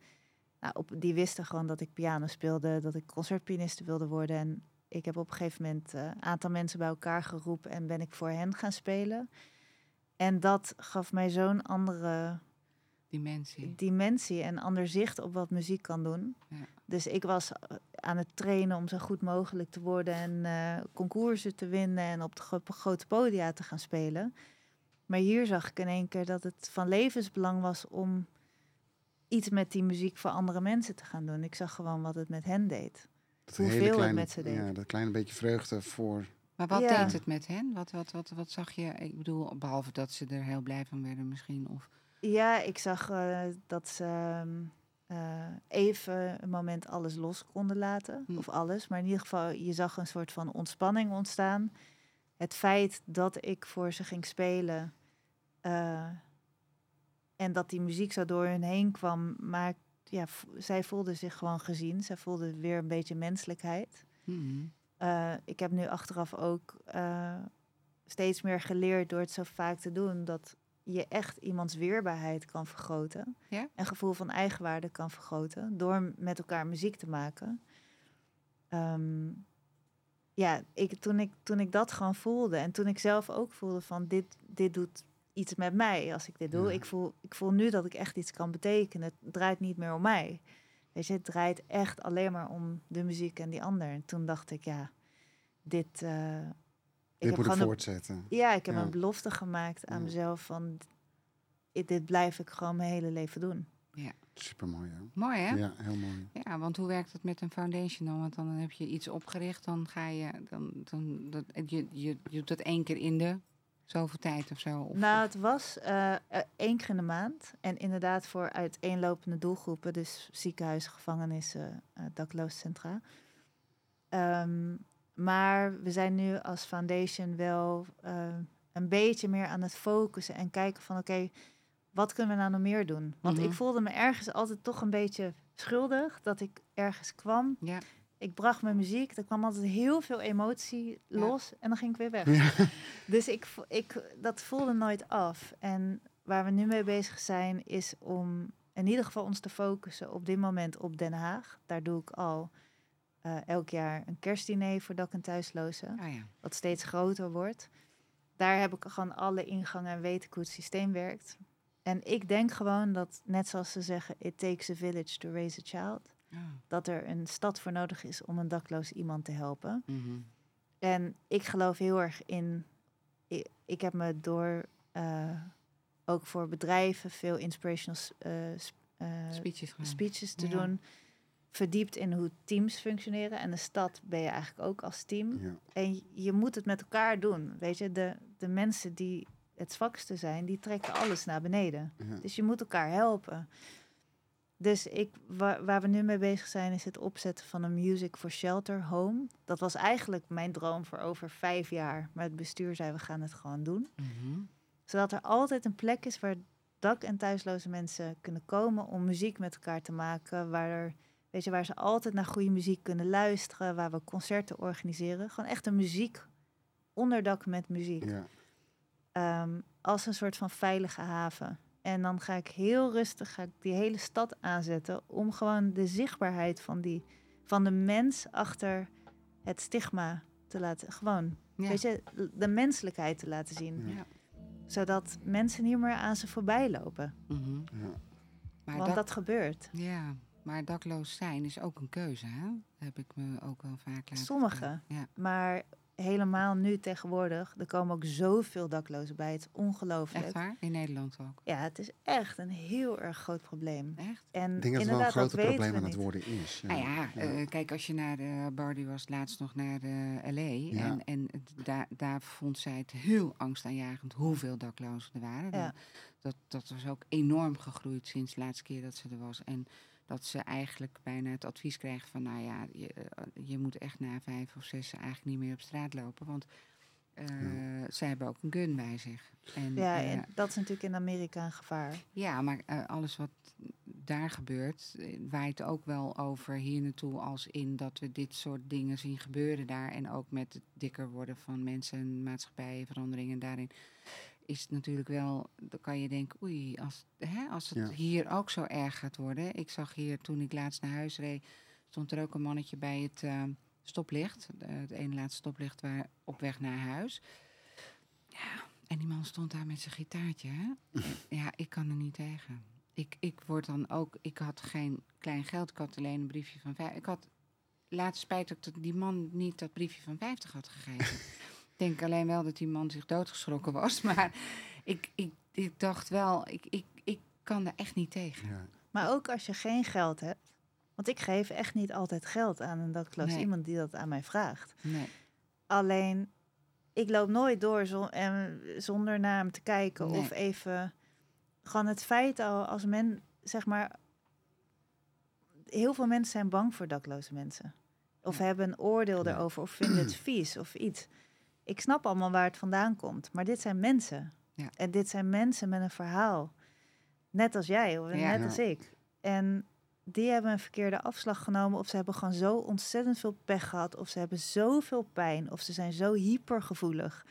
nou, op, die wisten gewoon dat ik piano speelde, dat ik concertpianiste wilde worden. En ik heb op een gegeven moment een aantal mensen bij elkaar geroepen en ben ik voor hen gaan spelen. En dat gaf mij zo'n andere Dimensie. dimensie en ander zicht op wat muziek kan doen. Ja. Dus ik was eh, aan het trainen om zo goed mogelijk te worden en eh concoursen te winnen en op de gro- grote podia te gaan spelen. Maar hier zag ik in één keer dat het van levensbelang was om iets met die muziek voor andere mensen te gaan doen. Ik zag gewoon wat het met hen deed. Dat hoeveel hele het met ze deed. Ja, dat kleine beetje vreugde voor... Maar wat Ja. deed het met hen? Wat, wat, wat, wat zag je? Ik bedoel, behalve dat ze er heel blij van werden misschien. Of... Ja, ik zag eh, dat ze ehm, eh, even een moment alles los konden laten. Hm. Of alles, maar in ieder geval, je zag een soort van ontspanning ontstaan. Het feit dat ik voor ze ging spelen eh, en dat die muziek zo door hun heen kwam, maar ja, zij voelden zich gewoon gezien. Zij voelden weer een beetje menselijkheid. Eh, ik heb nu achteraf ook steeds meer geleerd door het zo vaak te doen dat je echt iemands weerbaarheid kan vergroten. Ja? En gevoel van eigenwaarde kan vergroten door met elkaar muziek te maken. Ehm, ja, ik, toen, ik, toen ik dat gewoon voelde en toen ik zelf ook voelde van dit, dit doet iets met mij als ik dit doe. Ja. Ik, voel, ik voel nu dat ik echt iets kan betekenen. Het draait niet meer om mij. Weet je, het draait echt alleen maar om de muziek en die ander. En toen dacht ik, ja, dit. Ik Dit moet ik een- voortzetten. ja, ik heb Ja. een belofte gemaakt aan Ja. mezelf van dit blijf ik gewoon mijn hele leven doen. Supermooi, hè? Mooi hè? Ja, heel mooi. Ja, want hoe werkt het met een foundation dan? Want dan heb je iets opgericht, dan ga je, dan, dan dat, je, je, je doet dat één keer in de zoveel tijd of zo. Of, nou, het was eh, eh, één keer in de maand en inderdaad voor uiteenlopende doelgroepen, dus ziekenhuizen, gevangenissen, eh daklooscentra. Ehm, maar we zijn nu als foundation wel eh, een beetje meer aan het focussen en kijken van oké, wat kunnen we nou nog meer doen? Want Mhm. ik voelde me ergens altijd toch een beetje schuldig dat ik ergens kwam. Ja. Ik bracht mijn muziek, er kwam altijd heel veel emotie Ja. los en dan ging ik weer weg. Ja. Dus ik, ik, dat voelde nooit af. En waar we nu mee bezig zijn, is om in ieder geval ons te focussen op dit moment op Den Haag. Daar doe ik al eh, elk jaar een kerstdiner voor dak- en thuislozen, Ah ja. wat steeds groter wordt. Daar heb ik gewoon alle ingangen en weet ik hoe het systeem werkt. En ik denk gewoon dat, net zoals ze zeggen, it takes a village to raise a child, Ah. dat er een stad voor nodig is om een dakloos iemand te helpen. Mhm. En ik geloof heel erg in. Ik, ik heb me door eh, ook voor bedrijven veel inspirational eh, Speeches speeches te Ja. doen. Verdiept in hoe teams functioneren. En de stad ben je eigenlijk ook als team. Ja. En je- moet het met elkaar doen. Weet je, de, de mensen die het zwakste zijn, die trekken alles naar beneden. Ja. Dus je moet elkaar helpen. Dus ik, waar, waar we nu mee bezig zijn, is het opzetten van een Music for Shelter Home. Dat was eigenlijk mijn droom voor over vijf jaar. Maar het bestuur zei, we gaan het gewoon doen. Mhm. Zodat er altijd een plek is waar dak- en thuisloze mensen kunnen komen om muziek met elkaar te maken. Waar, er, weet je, waar ze altijd naar goede muziek kunnen luisteren. Waar we concerten organiseren. Gewoon echt een muziek, onderdak met muziek Ja. ehm, als een soort van veilige haven. En dan ga ik heel rustig ga ik die hele stad aanzetten om gewoon de zichtbaarheid van, die, van de mens achter het stigma te laten. Gewoon, Ja. weet je, de menselijkheid te laten zien. Ja. Zodat mensen niet meer aan ze voorbij lopen. Mhm. Ja. Maar Want dak- dat gebeurt. Ja, maar dakloos zijn is ook een keuze, hè? Dat heb ik me ook wel vaak laten Sommige. Ja. Maar helemaal nu tegenwoordig, er komen ook zoveel daklozen bij. Het is ongelooflijk. Echt waar? In Nederland ook. Ja, het is echt een heel erg groot probleem. Echt? En Ik denk dat het wel een weten probleem aan het worden is. Nou ja, Ja. eh, kijk, als je naar de Barbie was laatst nog naar de LA. Ja. En, en daar, daar vond zij het heel angstaanjagend hoeveel daklozen er waren. Ja. Dat, dat was ook enorm gegroeid sinds de laatste keer dat ze er was. En dat ze eigenlijk bijna het advies kreeg van, nou ja, je, eh, je moet echt na vijf of zes eigenlijk niet meer op straat lopen. Want eh, zij hebben ook een gun bij zich. En, Ja, eh, en dat is natuurlijk in Amerika een gevaar. ja, maar eh, alles wat daar gebeurt, waait ook wel over hier naartoe als in dat we dit soort dingen zien gebeuren daar. En ook met het dikker worden van mensen en maatschappijen, veranderingen daarin. Is het natuurlijk wel, dan kan je denken, oei, als, hè, als het Ja. hier ook zo erg gaat worden. Ik zag hier toen ik laatst naar huis reed, stond er ook een mannetje bij het eh, stoplicht. eh, het ene laatste stoplicht waar, op weg naar huis. Ja, en die man stond daar met zijn gitaartje. Hè? ja, ik kan er niet tegen. Ik, ik word dan ook, ik had geen klein geld, ik had alleen een briefje van vijf. Ik had laatst spijt dat die man niet dat briefje van 50 had gegeven. ik denk alleen wel dat die man zich doodgeschrokken was. Maar ik, ik, ik dacht wel, ik, ik, ik kan daar echt niet tegen. Ja. Maar ook als je geen geld hebt. Want ik geef echt niet altijd geld aan een dakloos Nee. iemand die dat aan mij vraagt. Nee. Alleen, ik loop nooit door en zonder naar hem te kijken. Nee. Of even, gewoon het feit al als men, zeg maar... Heel veel mensen zijn bang voor dakloze mensen. Of Ja. hebben een oordeel Ja. daarover. Of vinden het vies of iets. Ik snap allemaal waar het vandaan komt. Maar dit zijn mensen. Ja. En dit zijn mensen met een verhaal. Net als jij, of Ja. net als ik. En die hebben een verkeerde afslag genomen. Of ze hebben gewoon zo ontzettend veel pech gehad. Of ze hebben zoveel pijn. Of ze zijn zo hypergevoelig.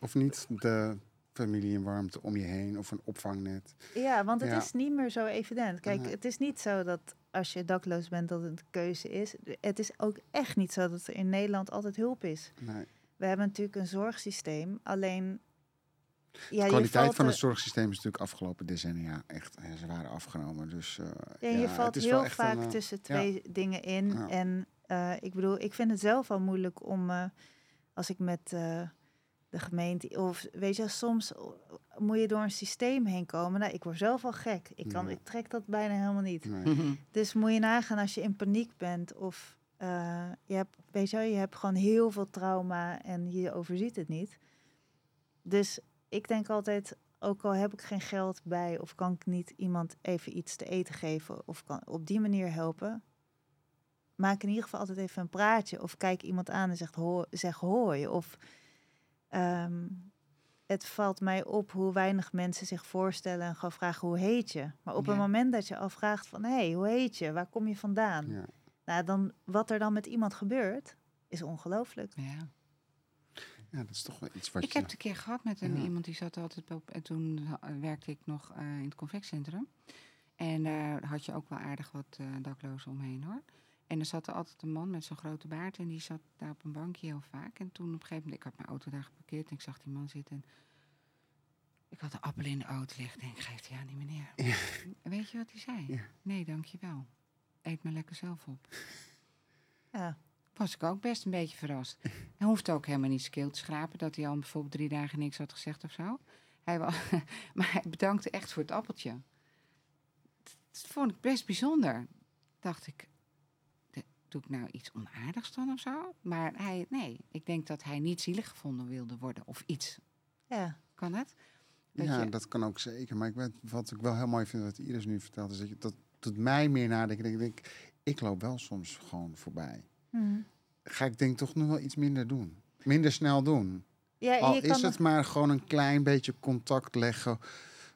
Of niet de familie en warmte om je heen of een opvangnet. Ja, want het Ja. is niet meer zo evident. Kijk, het is niet zo dat als je dakloos bent dat het een keuze is. Het is ook echt niet zo dat er in Nederland altijd hulp is. Nee. We hebben natuurlijk een zorgsysteem. Alleen. Ja, de kwaliteit van het zorgsysteem is natuurlijk afgelopen decennia echt ze waren afgenomen. Dus eh, Ja, je valt heel vaak een, eh, tussen twee dingen in. En eh, ik bedoel, ik vind het zelf al moeilijk om als ik met de gemeente. Of weet je, soms moet je door een systeem heen komen. Nou, ik word zelf al gek. Ik, kan, Ja. ik trek dat bijna helemaal niet. nee. Dus moet je nagaan als je in paniek bent of eh, je hebt, weet je, je hebt gewoon heel veel trauma en je overziet het niet. Dus ik denk altijd, ook al heb ik geen geld bij of kan ik niet iemand even iets te eten geven of kan op die manier helpen, maak in ieder geval altijd even een praatje of kijk iemand aan en zegt ho zeg hoi of ehm, het valt mij op hoe weinig mensen zich voorstellen en gewoon vragen hoe heet je. Maar op Ja. het moment dat je al vraagt van hé, hey, hoe heet je? Waar kom je vandaan? Ja. Nou, dan wat er dan met iemand gebeurt, is ongelooflijk. Ja. ja, dat is toch wel iets wat Ik je... heb het een keer gehad met een Ja. iemand die zat altijd op. En toen werkte ik nog eh, in het confectcentrum. En daar had je ook wel aardig wat eh, daklozen omheen hoor. En er zat er altijd een man met zo'n grote baard. En die zat daar op een bankje heel vaak. En toen op een gegeven moment, ik had mijn auto daar geparkeerd. En ik zag die man zitten. En ik had een appel in de auto liggen. En ik geef die aan die meneer. En Weet je wat hij zei? Ja. Nee, dankjewel. Eet maar lekker zelf op. Ja, Was ik ook best een beetje verrast. Hij hoeft ook helemaal niet skeel te schrapen dat hij al bijvoorbeeld drie dagen niks had gezegd of zo. Hij wa- maar hij bedankte echt voor het appeltje. Dat vond ik best bijzonder. Dacht ik, doe ik nou iets onaardigs dan of zo? Maar hij, nee, ik denk dat hij niet zielig gevonden wilde worden of iets. ja. Kan het? Dat ja, je- dat kan ook zeker. Maar ik weet, wat ik wel heel mooi vind wat Iris nu vertelt, is dat je, dat doet mij meer nadenken. Ik denk, ik loop wel soms gewoon voorbij. Hm. Ga ik denk toch nog wel iets minder doen. Minder snel doen. Ja, Al is het maar gewoon een klein beetje contact leggen.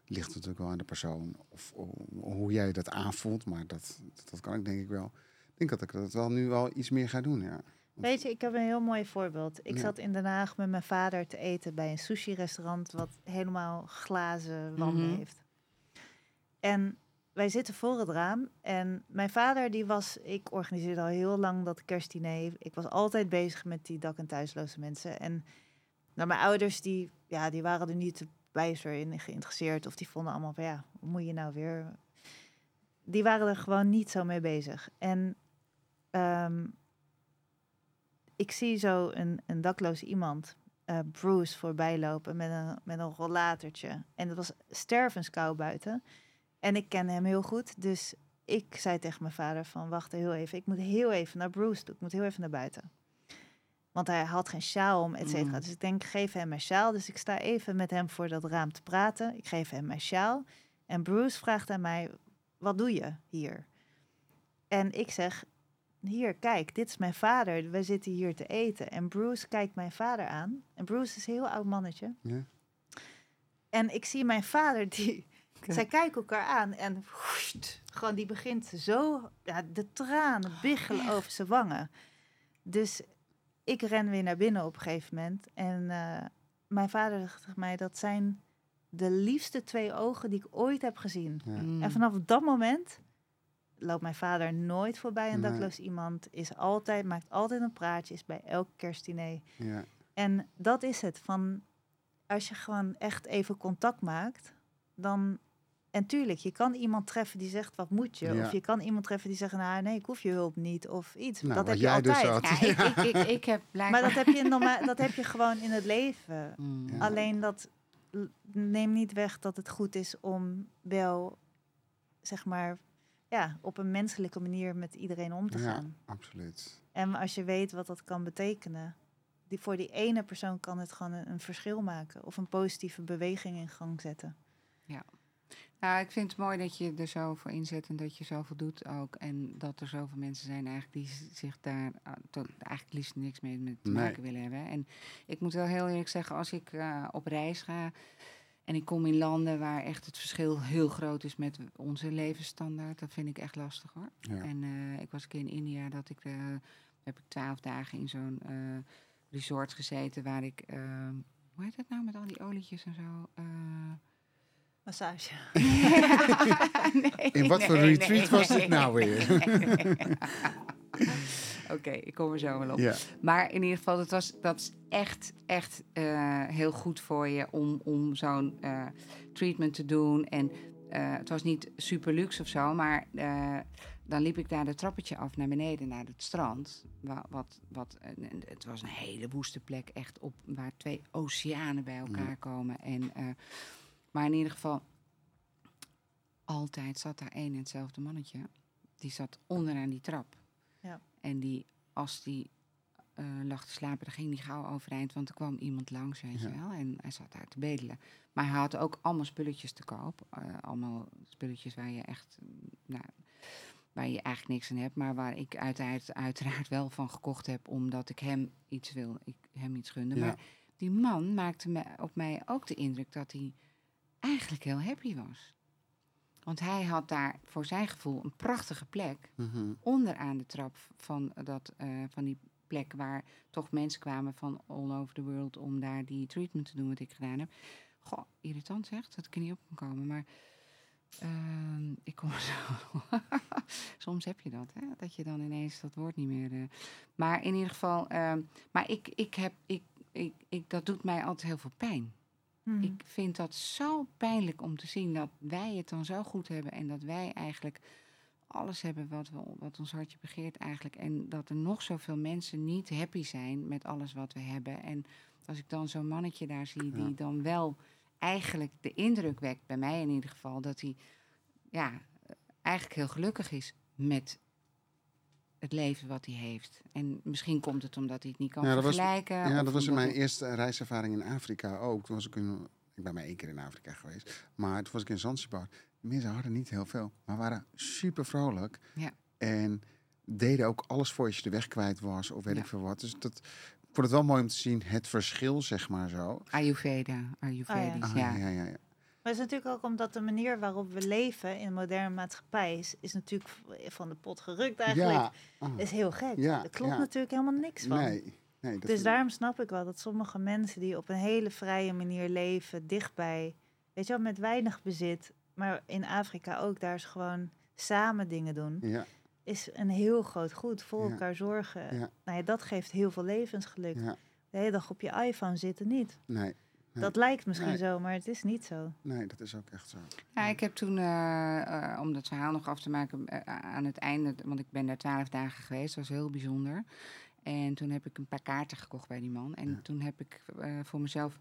Ligt natuurlijk wel aan de persoon. Of, o- hoe jij dat aanvoelt. Maar dat, dat kan ik denk ik wel. Ik denk dat ik dat wel nu wel iets meer ga doen, ja. Weet je, ik heb een heel mooi voorbeeld. Ik Ja. zat in Den Haag met mijn vader te eten bij een sushi-restaurant wat helemaal glazen wanden Mhm. heeft. En wij zitten voor het raam en mijn vader die was, ik organiseerde al heel lang dat kerstdiner. Ik was altijd bezig met die dak- en thuisloze mensen. En nou, mijn ouders die, ja, die waren er niet bijster in geïnteresseerd of die vonden allemaal van ja, moet je nou weer? Die waren er gewoon niet zo mee bezig. En ehm, ik zie zo een, een dakloos iemand, eh, Bruce, voorbij lopen met een, met een rollatortje. En het was stervenskou buiten. En ik ken hem heel goed, dus ik zei tegen mijn vader van... wacht heel even, ik moet heel even naar Bruce toe. Ik moet heel even naar buiten. Want hij had geen sjaal om, et cetera. Mm. Dus ik denk, geef hem mijn sjaal. Dus ik sta even met hem voor dat raam te praten. Ik geef hem mijn sjaal. En Bruce vraagt aan mij, wat doe je hier? En ik zeg, hier, kijk, dit is mijn vader. We zitten hier te eten. En Bruce kijkt mijn vader aan. En Bruce is een heel oud mannetje. En ik zie mijn vader, die, zij kijken elkaar aan en woest, gewoon die begint zo, ja, de tranen biggelen over zijn wangen. Dus ik ren weer naar binnen op een gegeven moment. En eh, mijn vader zegt tegen mij, dat zijn de liefste twee ogen die ik ooit heb gezien. Ja. Mm. En vanaf dat moment loopt mijn vader nooit voorbij een Nee. dakloos iemand. Is altijd, maakt altijd een praatje, is bij elk kerstdiner. Ja. En dat is het. Van als je gewoon echt even contact maakt, dan. En tuurlijk, je kan iemand treffen die zegt wat moet je. Ja. Of je kan iemand treffen die zegt, nou nee, ik hoef je hulp niet. Of iets. Nou, dat heb je jij dus altijd. had. Ja, ik, ik, ik, ik heb maar blijkbaar... dat heb, je normaal, dat heb je gewoon in het leven. Mm. Ja. Alleen dat neemt niet weg dat het goed is om wel, zeg maar, ja, op een menselijke manier met iedereen om te Ja. gaan. Absoluut. En als je weet wat dat kan betekenen, die, voor die ene persoon kan het gewoon een, een verschil maken of een positieve beweging in gang zetten. Nou, ik vind het mooi dat je er zo voor inzet en dat je zoveel doet ook. En dat er zoveel mensen zijn eigenlijk die zich daar ah, eigenlijk liefst niks mee te Nee. maken willen hebben. En ik moet wel heel eerlijk zeggen, als ik eh, op reis ga en ik kom in landen waar echt het verschil heel groot is met onze levensstandaard, dat vind ik echt lastig hoor. Ja. En eh, ik was een keer in India, dat ik, eh, heb ik twaalf dagen in zo'n resort gezeten waar ik, hoe heet het nou met al die olietjes en zo? Massage. Nee, In wat voor nee, retreat nee, was dit nee, nou weer? Oké, ik kom er zo wel op. Ja. Maar in ieder geval, dat, was, dat is echt, echt eh, heel goed voor je om, om zo'n eh, treatment te doen. En eh, het was niet super luxe of zo, maar eh, dan liep ik daar de trappetje af naar beneden, naar het strand. Wa- Wat, wat, het was een hele woeste plek, echt op, waar twee oceanen bij elkaar Ja. komen. En, eh, maar in ieder geval, altijd zat daar één en hetzelfde mannetje. Die zat onderaan die trap. Ja. En die, als die eh, lag te slapen, dan ging die gauw overeind, want er kwam iemand langs, weet je wel. En hij zat daar te bedelen. Maar hij had ook allemaal spulletjes te koop. eh, allemaal spulletjes waar je echt, mm, nou, waar je eigenlijk niks aan hebt, maar waar ik uiteraard, uiteraard wel van gekocht heb, omdat ik hem iets wil, ik hem iets gunde. Ja. Maar die man maakte me, op mij ook de indruk dat hij eigenlijk heel happy was. Want hij had daar voor zijn gevoel een prachtige plek Mhm. onderaan de trap van, dat, eh, van die plek waar toch mensen kwamen van all over the world om daar die treatment te doen wat ik gedaan heb. Goh, irritant zegt dat ik er niet op kan komen, maar ehm, ik kom zo. Soms heb je dat, hè? dat je dan ineens dat woord niet meer. eh, maar in ieder geval, ehm, maar ik, ik heb, ik, ik, ik, dat doet mij altijd heel veel pijn. Mhm. Ik vind dat zo pijnlijk om te zien dat wij het dan zo goed hebben en dat wij eigenlijk alles hebben wat, we, wat ons hartje begeert eigenlijk. En dat er nog zoveel mensen niet happy zijn met alles wat we hebben. En als ik dan zo'n mannetje daar zie die Ja. dan wel eigenlijk de indruk wekt, bij mij in ieder geval, dat hij ja, eigenlijk heel gelukkig is met het leven wat hij heeft. En misschien komt het omdat hij het niet kan Ja, dat was- vergelijken. Ja, dat was in mijn eerste reiservaring in Afrika ook. Toen was ik, in, ik ben maar één keer in Afrika geweest. Maar toen was ik in Zanzibar. Mensen hadden niet heel veel, maar waren super vrolijk. Ja. En deden ook alles voor als je de weg kwijt was of weet Ja. ik veel wat. Dus dat, vond het wel mooi om te zien, het verschil, zeg maar zo. Ayurveda, Ayurvedisch, Ah, ja. ja, ja, ja. Maar het is natuurlijk ook omdat de manier waarop we leven in de moderne maatschappij is, is natuurlijk van de pot gerukt eigenlijk. Ja, ah, Is heel gek. Ja, er klopt ja. natuurlijk helemaal niks van. nee, nee. Dat dus daarom snap ik wel dat sommige mensen die op een hele vrije manier leven, dichtbij, weet je wel, met weinig bezit, maar in Afrika ook, daar is gewoon samen dingen doen, Ja, is een heel groot goed. Voor Ja. elkaar zorgen. Ja. Nou ja, dat geeft heel veel levensgeluk. De hele dag op je iPhone zitten niet. nee, Nee. Dat lijkt misschien Nee. zo, maar het is niet zo. nee, dat is ook echt zo. Ja, ik heb toen, eh, eh, om dat verhaal nog af te maken, eh, aan het einde, want ik ben daar twaalf dagen geweest, dat was heel bijzonder. En toen heb ik een paar kaarten gekocht bij die man. En Ja. toen heb ik eh, voor mezelf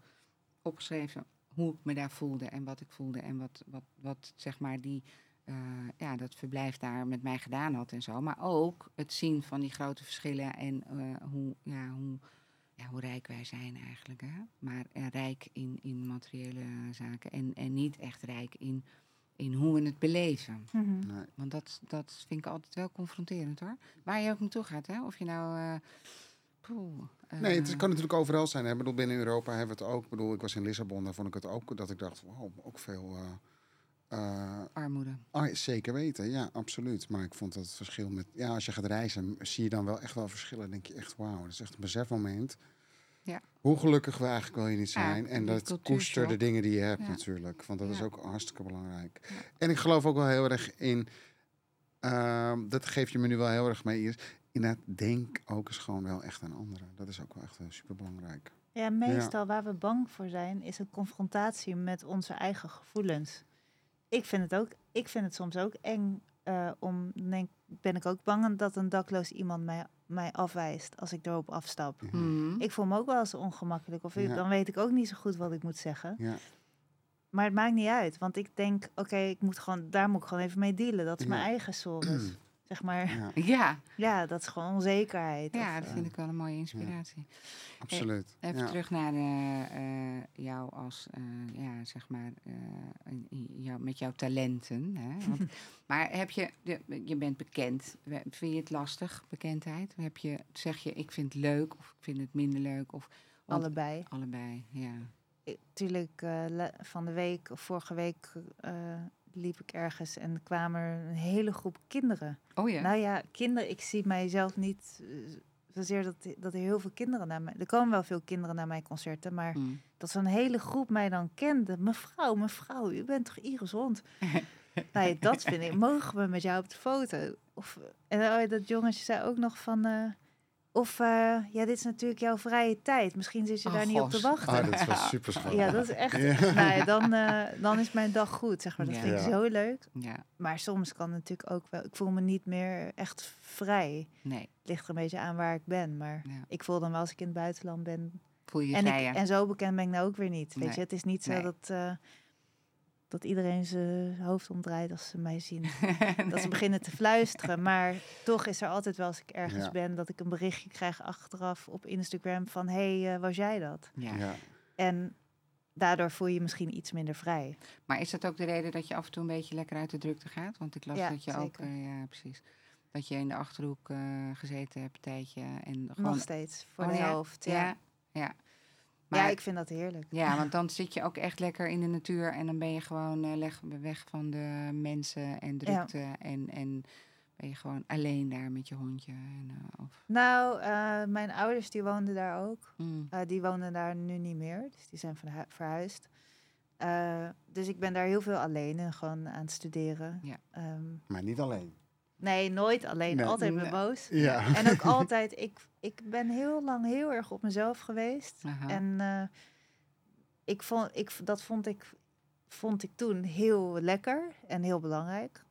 opgeschreven hoe ik me daar voelde en wat ik voelde en wat, wat, wat zeg maar die, eh, ja, dat verblijf daar met mij gedaan had en zo. Maar ook het zien van die grote verschillen en eh, hoe, ja, hoe, ja, hoe rijk wij zijn eigenlijk. Hè? Maar eh, rijk in, in materiële zaken en, en niet echt rijk in, in hoe we het beleven. Mhm. Nee. Want dat, dat vind ik altijd wel confronterend hoor. Waar je ook naartoe gaat, hè? Of je nou. eh, poeh, Nee, het eh, kan natuurlijk overal zijn. Hè. Ik bedoel, binnen Europa hebben we het ook. Ik bedoel, ik was in Lissabon, daar vond ik het ook. Dat ik dacht, wow, ook veel... eh, eh, Armoede. ah, zeker weten, ja, absoluut. Maar ik vond dat het verschil met... Ja, als je gaat reizen, zie je dan wel echt wel verschillen. Dan denk je echt, wauw, dat is echt een besefmoment. Ja. Hoe gelukkig we eigenlijk wil je niet Ja, zijn. en dat koester de dingen die je hebt Ja. natuurlijk. Want dat is ook hartstikke belangrijk. Ja. En ik geloof ook wel heel erg in... ehm, dat geef je me nu wel heel erg mee. Inderdaad, denk ook eens gewoon wel echt aan anderen. Dat is ook wel echt super belangrijk. Ja, meestal waar we bang voor zijn, is een confrontatie met onze eigen gevoelens. Ik vind het ook, ik vind het soms ook eng eh, om, denk, ben ik ook bang dat een dakloos iemand mij, mij afwijst als ik erop afstap. Mhm. Ik voel me ook wel eens ongemakkelijk, of ik- Ja. dan weet ik ook niet zo goed wat ik moet zeggen. Ja, Maar het maakt niet uit, want ik denk, oké, ik moet gewoon, daar moet ik gewoon even mee dealen. Dat is mijn eigen sores. zeg maar, ja Ja, dat is gewoon onzekerheid. ja, of, dat eh, vind ik wel een mooie inspiratie. absoluut. Even ja. terug naar eh, eh, jou als, eh, ja, zeg maar, eh, in- jou, met jouw talenten. Hè? Want, maar heb je, de, je bent bekend. Vind je het lastig, bekendheid? Heb je, zeg je, ik vind het leuk of ik vind het minder leuk? Of want- allebei. allebei, ja. Tuurlijk, eh, van de week of vorige week eh, liep ik ergens en kwamen er een hele groep kinderen. Oh ja. Nou ja, kinderen, ik zie mijzelf niet eh, zozeer dat, dat er heel veel kinderen naar mij... Er komen wel veel kinderen naar mijn concerten, maar Mm. dat zo'n hele groep mij dan kende. Mevrouw, mevrouw, u bent toch Iris Hond? nou ja, dat vind ik. Mogen we met jou op de foto? Of, en oh, dat jongetje zei ook nog van... eh, of, eh, ja, dit is natuurlijk jouw vrije tijd. Misschien zit je Oh, daar niet op te gos. wachten. Ah, dat was super schattig. Ja, dat is echt. Ja. Nou ja, dan, eh, dan is mijn dag goed, zeg maar. Dat Ja. vind ik zo leuk. Ja, Maar soms kan het natuurlijk ook wel. Ik voel me niet meer echt vrij. nee. Het ligt er een beetje aan waar ik ben. Maar ik voel dan wel als ik in het buitenland ben. Voel je je En, ik, en zo bekend ben ik nou ook weer niet. Weet Nee. je, het is niet zo Nee. dat, eh, dat iedereen zijn hoofd omdraait als ze mij zien. Dat ze beginnen te fluisteren. Maar toch is er altijd wel als ik ergens Ja. ben dat ik een berichtje krijg achteraf op Instagram van hey, eh, was jij dat? ja. Ja. En daardoor voel je je misschien iets minder vrij. Maar is dat ook de reden dat je af en toe een beetje lekker uit de drukte gaat? Want ik las Ja, dat je ook, eh, ja, precies. Dat je in de achterhoek eh, gezeten hebt een tijdje. En gewoon, Nog steeds, voor Oh de ja? helft. Ja. Ja, ja. ja, ik vind dat heerlijk. Ja, want dan zit je ook echt lekker in de natuur en dan ben je gewoon uh, leg, weg van de mensen en drukte. En, en ben je gewoon alleen daar met je hondje? En, uh, of... Nou, uh, mijn ouders die woonden daar ook. Mm. die wonen daar nu niet meer, dus die zijn verhuisd. dus ik ben daar heel veel alleen en gewoon aan het studeren. Ja. Um, maar niet alleen? Nee, nooit alleen. Altijd nee. boos. Ja. En ook altijd, ik, ik ben heel lang heel erg op mezelf geweest. Aha. En uh, ik vond, ik, dat vond ik, vond ik toen heel lekker en heel belangrijk.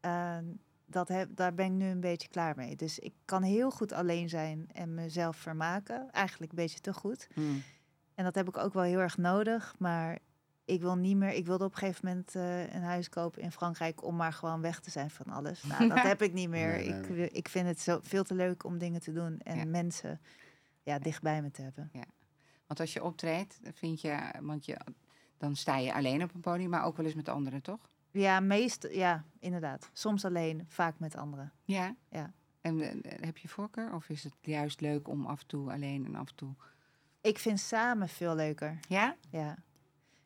Uh, dat heb, daar ben ik nu een beetje klaar mee. Dus ik kan heel goed alleen zijn en mezelf vermaken. Eigenlijk een beetje te goed. Hmm. En dat heb ik ook wel heel erg nodig. Maar ik wil niet meer. Ik wilde op een gegeven moment uh, een huis kopen in Frankrijk om maar gewoon weg te zijn van alles. Nou, dat heb ik niet meer. Nee, nee, nee. Ik, ik vind het zo veel te leuk om dingen te doen en ja. mensen ja, dichtbij me te hebben. Ja. Want als je optreedt, vind je, want je, dan sta je alleen op een podium, maar ook wel eens met anderen, toch? Ja, meest, ja, inderdaad. Soms alleen, vaak met anderen. Ja. Ja. En uh, heb je voorkeur, of is het juist leuk om af en toe alleen en af en toe? Ik vind samen veel leuker. Ja? Ja.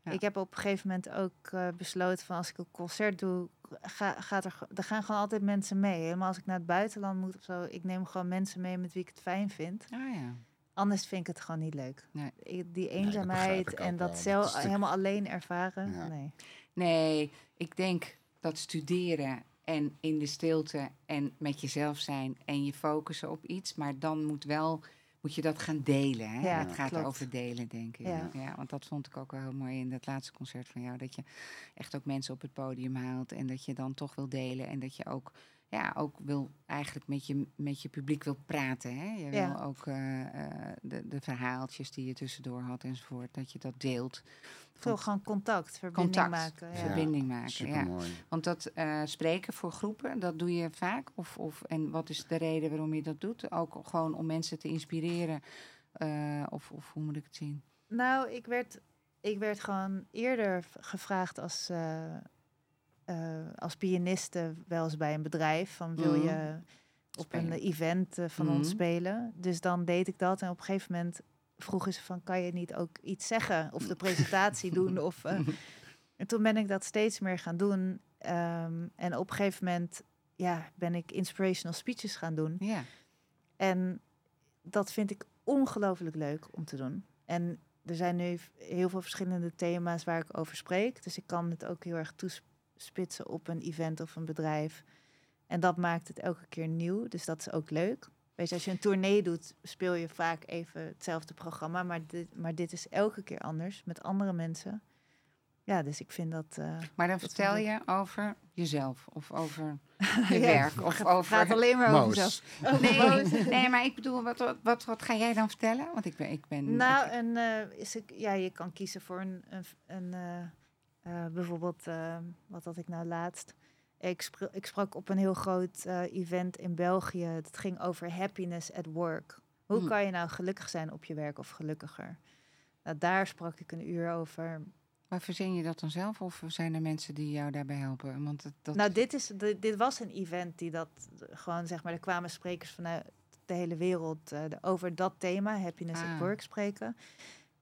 Ik heb op een gegeven moment ook uh, besloten van als ik een concert doe, ga, gaat er, er gaan gewoon altijd mensen mee. Helemaal als ik naar het buitenland moet of zo, ik neem gewoon mensen mee met wie ik het fijn vind. Oh, ja. Anders vind ik het gewoon niet leuk. Nee. Die eenzaamheid nee, en dat zelf helemaal alleen ervaren. Ja. Nee. nee, ik denk dat studeren en in de stilte en met jezelf zijn en je focussen op iets, maar dan moet wel moet je dat gaan delen. Hè? Ja, het gaat klopt. over delen, denk ik. Ja. ja. want dat vond ik ook wel heel mooi in dat laatste concert van jou. Dat je echt ook mensen op het podium haalt en dat je dan toch wil delen. En dat je ook ja, ook wil eigenlijk met je, met je publiek wil praten. Hè? Je wil ja. ook uh, uh, de, de verhaaltjes die je tussendoor had enzovoort, dat je dat deelt. Veel gewoon contact, verbinding contact, maken. Ja. Verbinding maken, ja. Want dat uh, spreken voor groepen, dat doe je vaak? Of, of, en wat is de reden waarom je dat doet? Ook gewoon om mensen te inspireren? of, of hoe moet ik het zien? Nou, ik werd, ik werd gewoon eerder gevraagd als uh, als pianiste wel eens bij een bedrijf. Van wil je mm. op een event uh, van mm. ons spelen? Dus dan deed ik dat. En op een gegeven moment vroegen ze van... kan je niet ook iets zeggen? Of de presentatie doen? Of, uh, en toen ben ik dat steeds meer gaan doen. Um, en op een gegeven moment ja, ben ik inspirational speeches gaan doen. Ja. En dat vind ik ongelooflijk leuk om te doen. En er zijn nu heel veel verschillende thema's waar ik over spreek. Dus ik kan het ook heel erg toespelen spitsen op een event of een bedrijf. En dat maakt het elke keer nieuw. Dus dat is ook leuk. Weet je, als je een tournee doet, speel je vaak even hetzelfde programma. Maar dit, maar dit is elke keer anders met andere mensen. Ja, dus ik vind dat. Uh, maar dan vertel je over jezelf of over je ja, werk of over. Het gaat alleen maar over jezelf. Nee, nee, maar ik bedoel, wat, wat, wat, ga jij dan vertellen? Want ik ben. Ik ben nou, ik, en, uh, is ik, ja, je kan kiezen voor een, een, een uh, uh, bijvoorbeeld, uh, wat had ik nou laatst? Ik, sprak, ik sprak op een heel groot uh, event in België. Het ging over happiness at work. Hoe hmm. kan je nou gelukkig zijn op je werk of gelukkiger? Nou, daar sprak ik een uur over. Maar verzin je dat dan zelf of zijn er mensen die jou daarbij helpen? Want dat... Nou, dit, is, dit, dit, was een event die dat gewoon, zeg maar, er kwamen sprekers vanuit de hele wereld over dat thema, happiness ah. at work, spreken.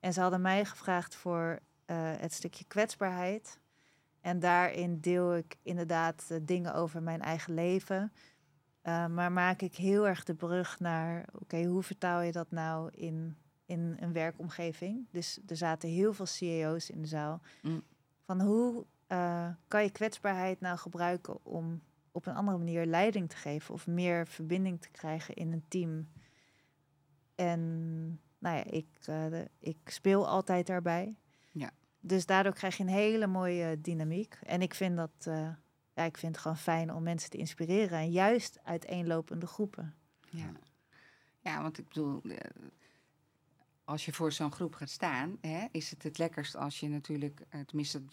En ze hadden mij gevraagd voor het stukje kwetsbaarheid. En daarin deel ik inderdaad uh, dingen over mijn eigen leven. Uh, maar maak ik heel erg de brug naar, oké, hoe vertaal je dat nou in, in een werkomgeving? Dus er zaten heel veel CEO's in de zaal. Mm. Van hoe kan je kwetsbaarheid nou gebruiken om op een andere manier leiding te geven of meer verbinding te krijgen in een team? En nou ja, ik, ik speel altijd daarbij. Dus daardoor krijg je een hele mooie dynamiek. En ik vind dat uh, ja, ik vind het gewoon fijn om mensen te inspireren. En juist uiteenlopende groepen. Ja, ja want ik bedoel, eh, als je voor zo'n groep gaat staan, hè, is het het lekkerst als je natuurlijk, eh, tenminste,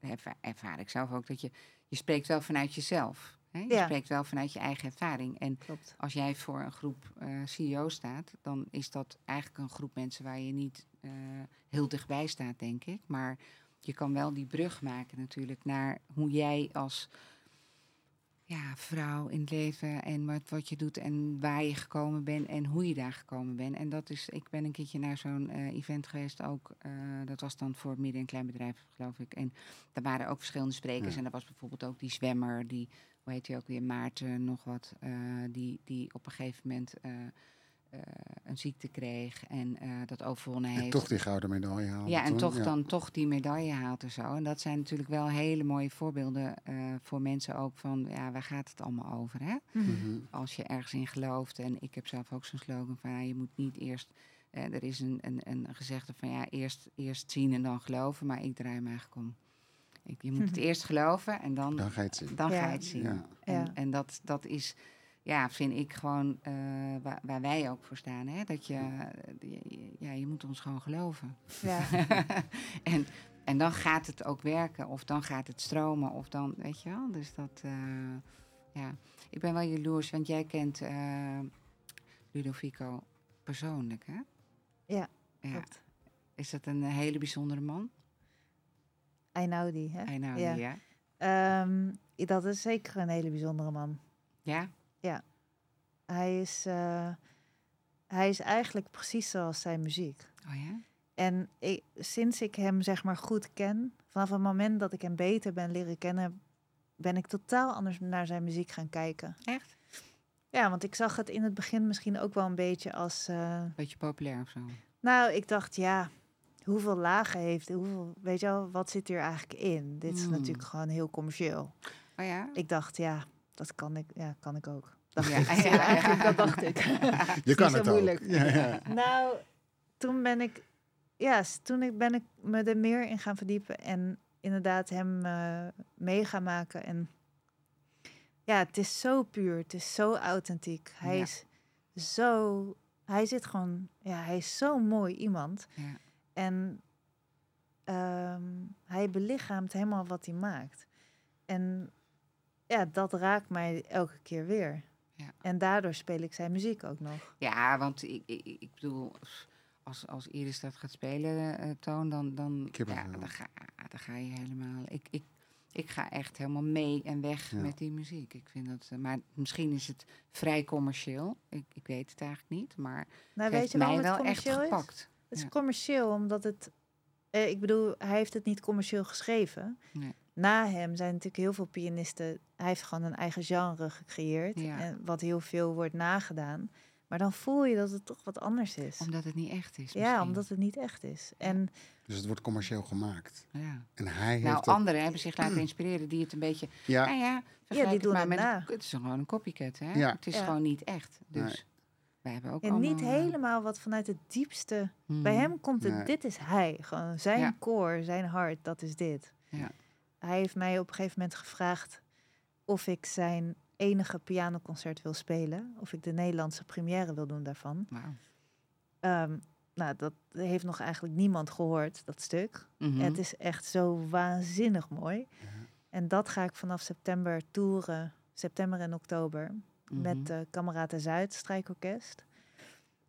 dat ervaar ik zelf ook, dat je, je spreekt wel vanuit jezelf. Hè? Je spreekt wel vanuit je eigen ervaring. En Klopt. als jij voor een groep uh, CEO's staat, dan is dat eigenlijk een groep mensen waar je niet uh, heel dichtbij staat, denk ik. Maar je kan wel die brug maken natuurlijk naar hoe jij als, ja, vrouw in het leven en wat, wat je doet en waar je gekomen bent en hoe je daar gekomen bent. En dat is, ik ben een keertje naar zo'n eh, event geweest ook. eh, dat was dan voor midden- en kleinbedrijf, geloof ik. En daar waren ook verschillende sprekers. Ja. En er was bijvoorbeeld ook die zwemmer, die, hoe heet hij ook weer, Maarten, nog wat. eh, die, die op een gegeven moment eh, eh, een ziekte kreeg en eh, dat overwonnen En heeft. toch die gouden medaille halen. Ja, en toen, toch ja. dan toch die medaille haalt en zo. En dat zijn natuurlijk wel hele mooie voorbeelden eh, voor mensen ook van, ja, waar gaat het allemaal over, hè? Mhm. Als je ergens in gelooft. En ik heb zelf ook zo'n slogan van, ja, je moet niet eerst... eh, er is een, een, een gezegde van, ja, eerst, eerst zien en dan geloven. Maar ik draai hem eigenlijk om. Ik, je moet het eerst geloven en dan, Dan ga je het zien. dan ga je het zien. Ja. En, en dat, dat is, ja, vind ik gewoon eh, waar, waar wij ook voor staan. Hè? Dat je, je- ja, je moet ons gewoon geloven. Ja. en, en dan gaat het ook werken, of dan gaat het stromen, of dan, weet je wel. Dus dat, eh, ja. Ik ben wel jaloers, want jij kent eh, Ludovico persoonlijk, hè? Ja, ja. klopt. Is dat een hele bijzondere man? Einaudi, hè? Nou, Ja. ja. Ehm, dat is zeker een hele bijzondere man. Ja? Hij is, eh, hij is eigenlijk precies zoals zijn muziek. Oh ja? En ik, sinds ik hem zeg maar goed ken, vanaf het moment dat ik hem beter ben leren kennen, ben ik totaal anders naar zijn muziek gaan kijken. Echt? Ja, want ik zag het in het begin misschien ook wel een beetje als. eh, Beetje populair of zo? nou, ik dacht, ja, hoeveel lagen heeft, hoeveel, weet je wel, wat zit hier eigenlijk in? Dit is Hmm. natuurlijk gewoon heel commercieel. Oh ja? Ik dacht, ja, dat kan ik, ja, kan ik ook. Dacht Ja, ik. ja, Ja, ja. eigenlijk, dat dacht ik. Je kan zo het ook. moeilijk. Ja, ja. Nou, toen ben ik, ja, s- toen ik ben ik me er meer in gaan verdiepen en inderdaad hem eh, mee gaan maken. En ja, het is zo puur, het is zo authentiek. Hij Ja. is zo, hij zit gewoon, ja, hij is zo'n mooi iemand. Ja. En ehm, hij belichaamt helemaal wat hij maakt. En ja, dat raakt mij elke keer weer. Ja. En daardoor speel ik zijn muziek ook nog. Ja, want ik, ik, ik bedoel, als, als Iris dat gaat spelen, eh, Toon, dan, dan, ja, dan, ga, dan ga je helemaal... Ik, ik, ik ga echt helemaal mee en weg Ja. met die muziek. Ik vind dat, eh, maar misschien is het vrij commercieel. Ik, ik weet het eigenlijk niet, maar Nou, het weet heeft je mij waarom het wel echt commercieel is? gepakt. Het is Ja. commercieel omdat het. eh, ik bedoel, hij heeft het niet commercieel geschreven. Nee. Na hem zijn natuurlijk heel veel pianisten. Hij heeft gewoon een eigen genre gecreëerd. Ja. En wat heel veel wordt nagedaan. Maar dan voel je dat het toch wat anders is. Omdat het niet echt is ja, misschien. omdat het niet echt is. En Dus het wordt commercieel gemaakt. Ja. En hij heeft Nou, dat... anderen hebben zich laten inspireren die het een beetje... Ja, Nou ja, vergelijk die het doen maar het met na. een- Het is gewoon een copycat, hè? Ja. Het is Ja. gewoon niet echt. Dus Nee. wij hebben ook en niet allemaal, eh, helemaal wat vanuit het diepste. hmm. Bij hem komt het, Nee. dit is hij. Gewoon zijn Ja. koor, zijn hart, dat is dit. Ja. Hij heeft mij op een gegeven moment gevraagd of ik zijn enige pianoconcert wil spelen. Of ik de Nederlandse première wil doen daarvan. Ehm, nou, dat heeft nog eigenlijk niemand gehoord, dat stuk. Mhm. Het is echt zo waanzinnig mooi. En dat ga ik vanaf september toeren, september en oktober, met Mhm. uh, Kameraden Zuid strijkorkest.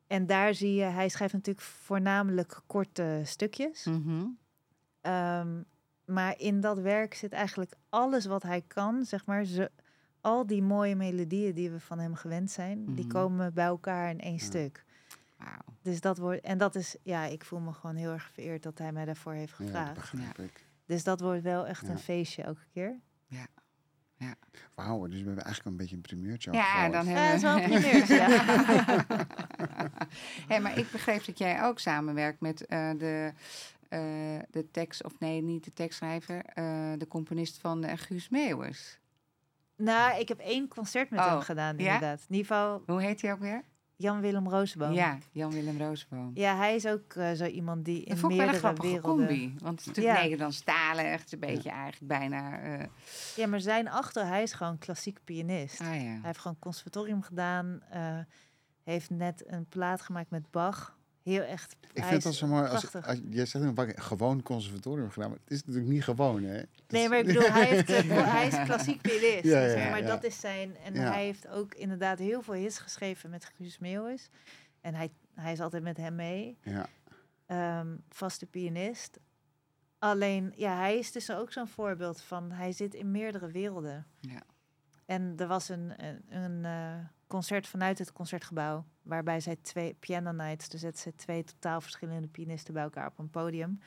En daar zie je, hij schrijft natuurlijk voornamelijk korte stukjes. Ehm, maar in dat werk zit eigenlijk alles wat hij kan, zeg maar. Ze, al die mooie melodieën die we van hem gewend zijn, die Mhm. komen bij elkaar in één Ja. stuk. Wauw. Dus dat wordt, en dat is, ja, ik voel me gewoon heel erg vereerd dat hij mij daarvoor heeft ja, dat gevraagd. begrijp ik. dus dat wordt wel echt Ja. een feestje elke keer. Wauw, dus we hebben eigenlijk een beetje een primeurtje Ja, dan Ja, dat is wel een hebben primeurtje, ja. hey, maar ik begreep dat jij ook samenwerkt met eh, de, eh, de tekst, of nee, niet de tekstschrijver, eh, de componist van eh, Guus Meeuwis. Nou, ik heb één concert met Oh, hem gedaan, ja? inderdaad. In ieder geval Hoe heet hij ook weer? Jan-Willem Roosboom. Ja, Jan-Willem Roosboom. Ja, hij is ook eh, zo iemand die Dat in vond ik wel een meerdere werelden... combi. Want het is natuurlijk Ja. Nederlandstalig, een beetje eigenlijk bijna... Ja, maar zijn achter, hij is gewoon klassiek pianist. ah ja. Hij heeft gewoon conservatorium gedaan. heeft net een plaat gemaakt met Bach. Heel echt. Ik vind al zo mooi. Als, als, jij zegt een gewoon conservatorium gedaan, maar het is natuurlijk niet gewoon, hè? Nee, maar ik bedoel, hij, heeft, eh, hij is klassiek pianist. Ja, ja, maar ja. dat is zijn. En Ja. hij heeft ook inderdaad heel veel hits geschreven met Guus Meeuwis. En hij, hij is altijd met hem mee. Ja, Ehm, vaste pianist. Alleen, ja, hij is dus ook zo'n voorbeeld van. Hij zit in meerdere werelden. Ja. En er was een, een, een eh, concert vanuit het concertgebouw. Waarbij zij twee piano nights, dus zetten ze twee totaal verschillende pianisten bij elkaar op een podium.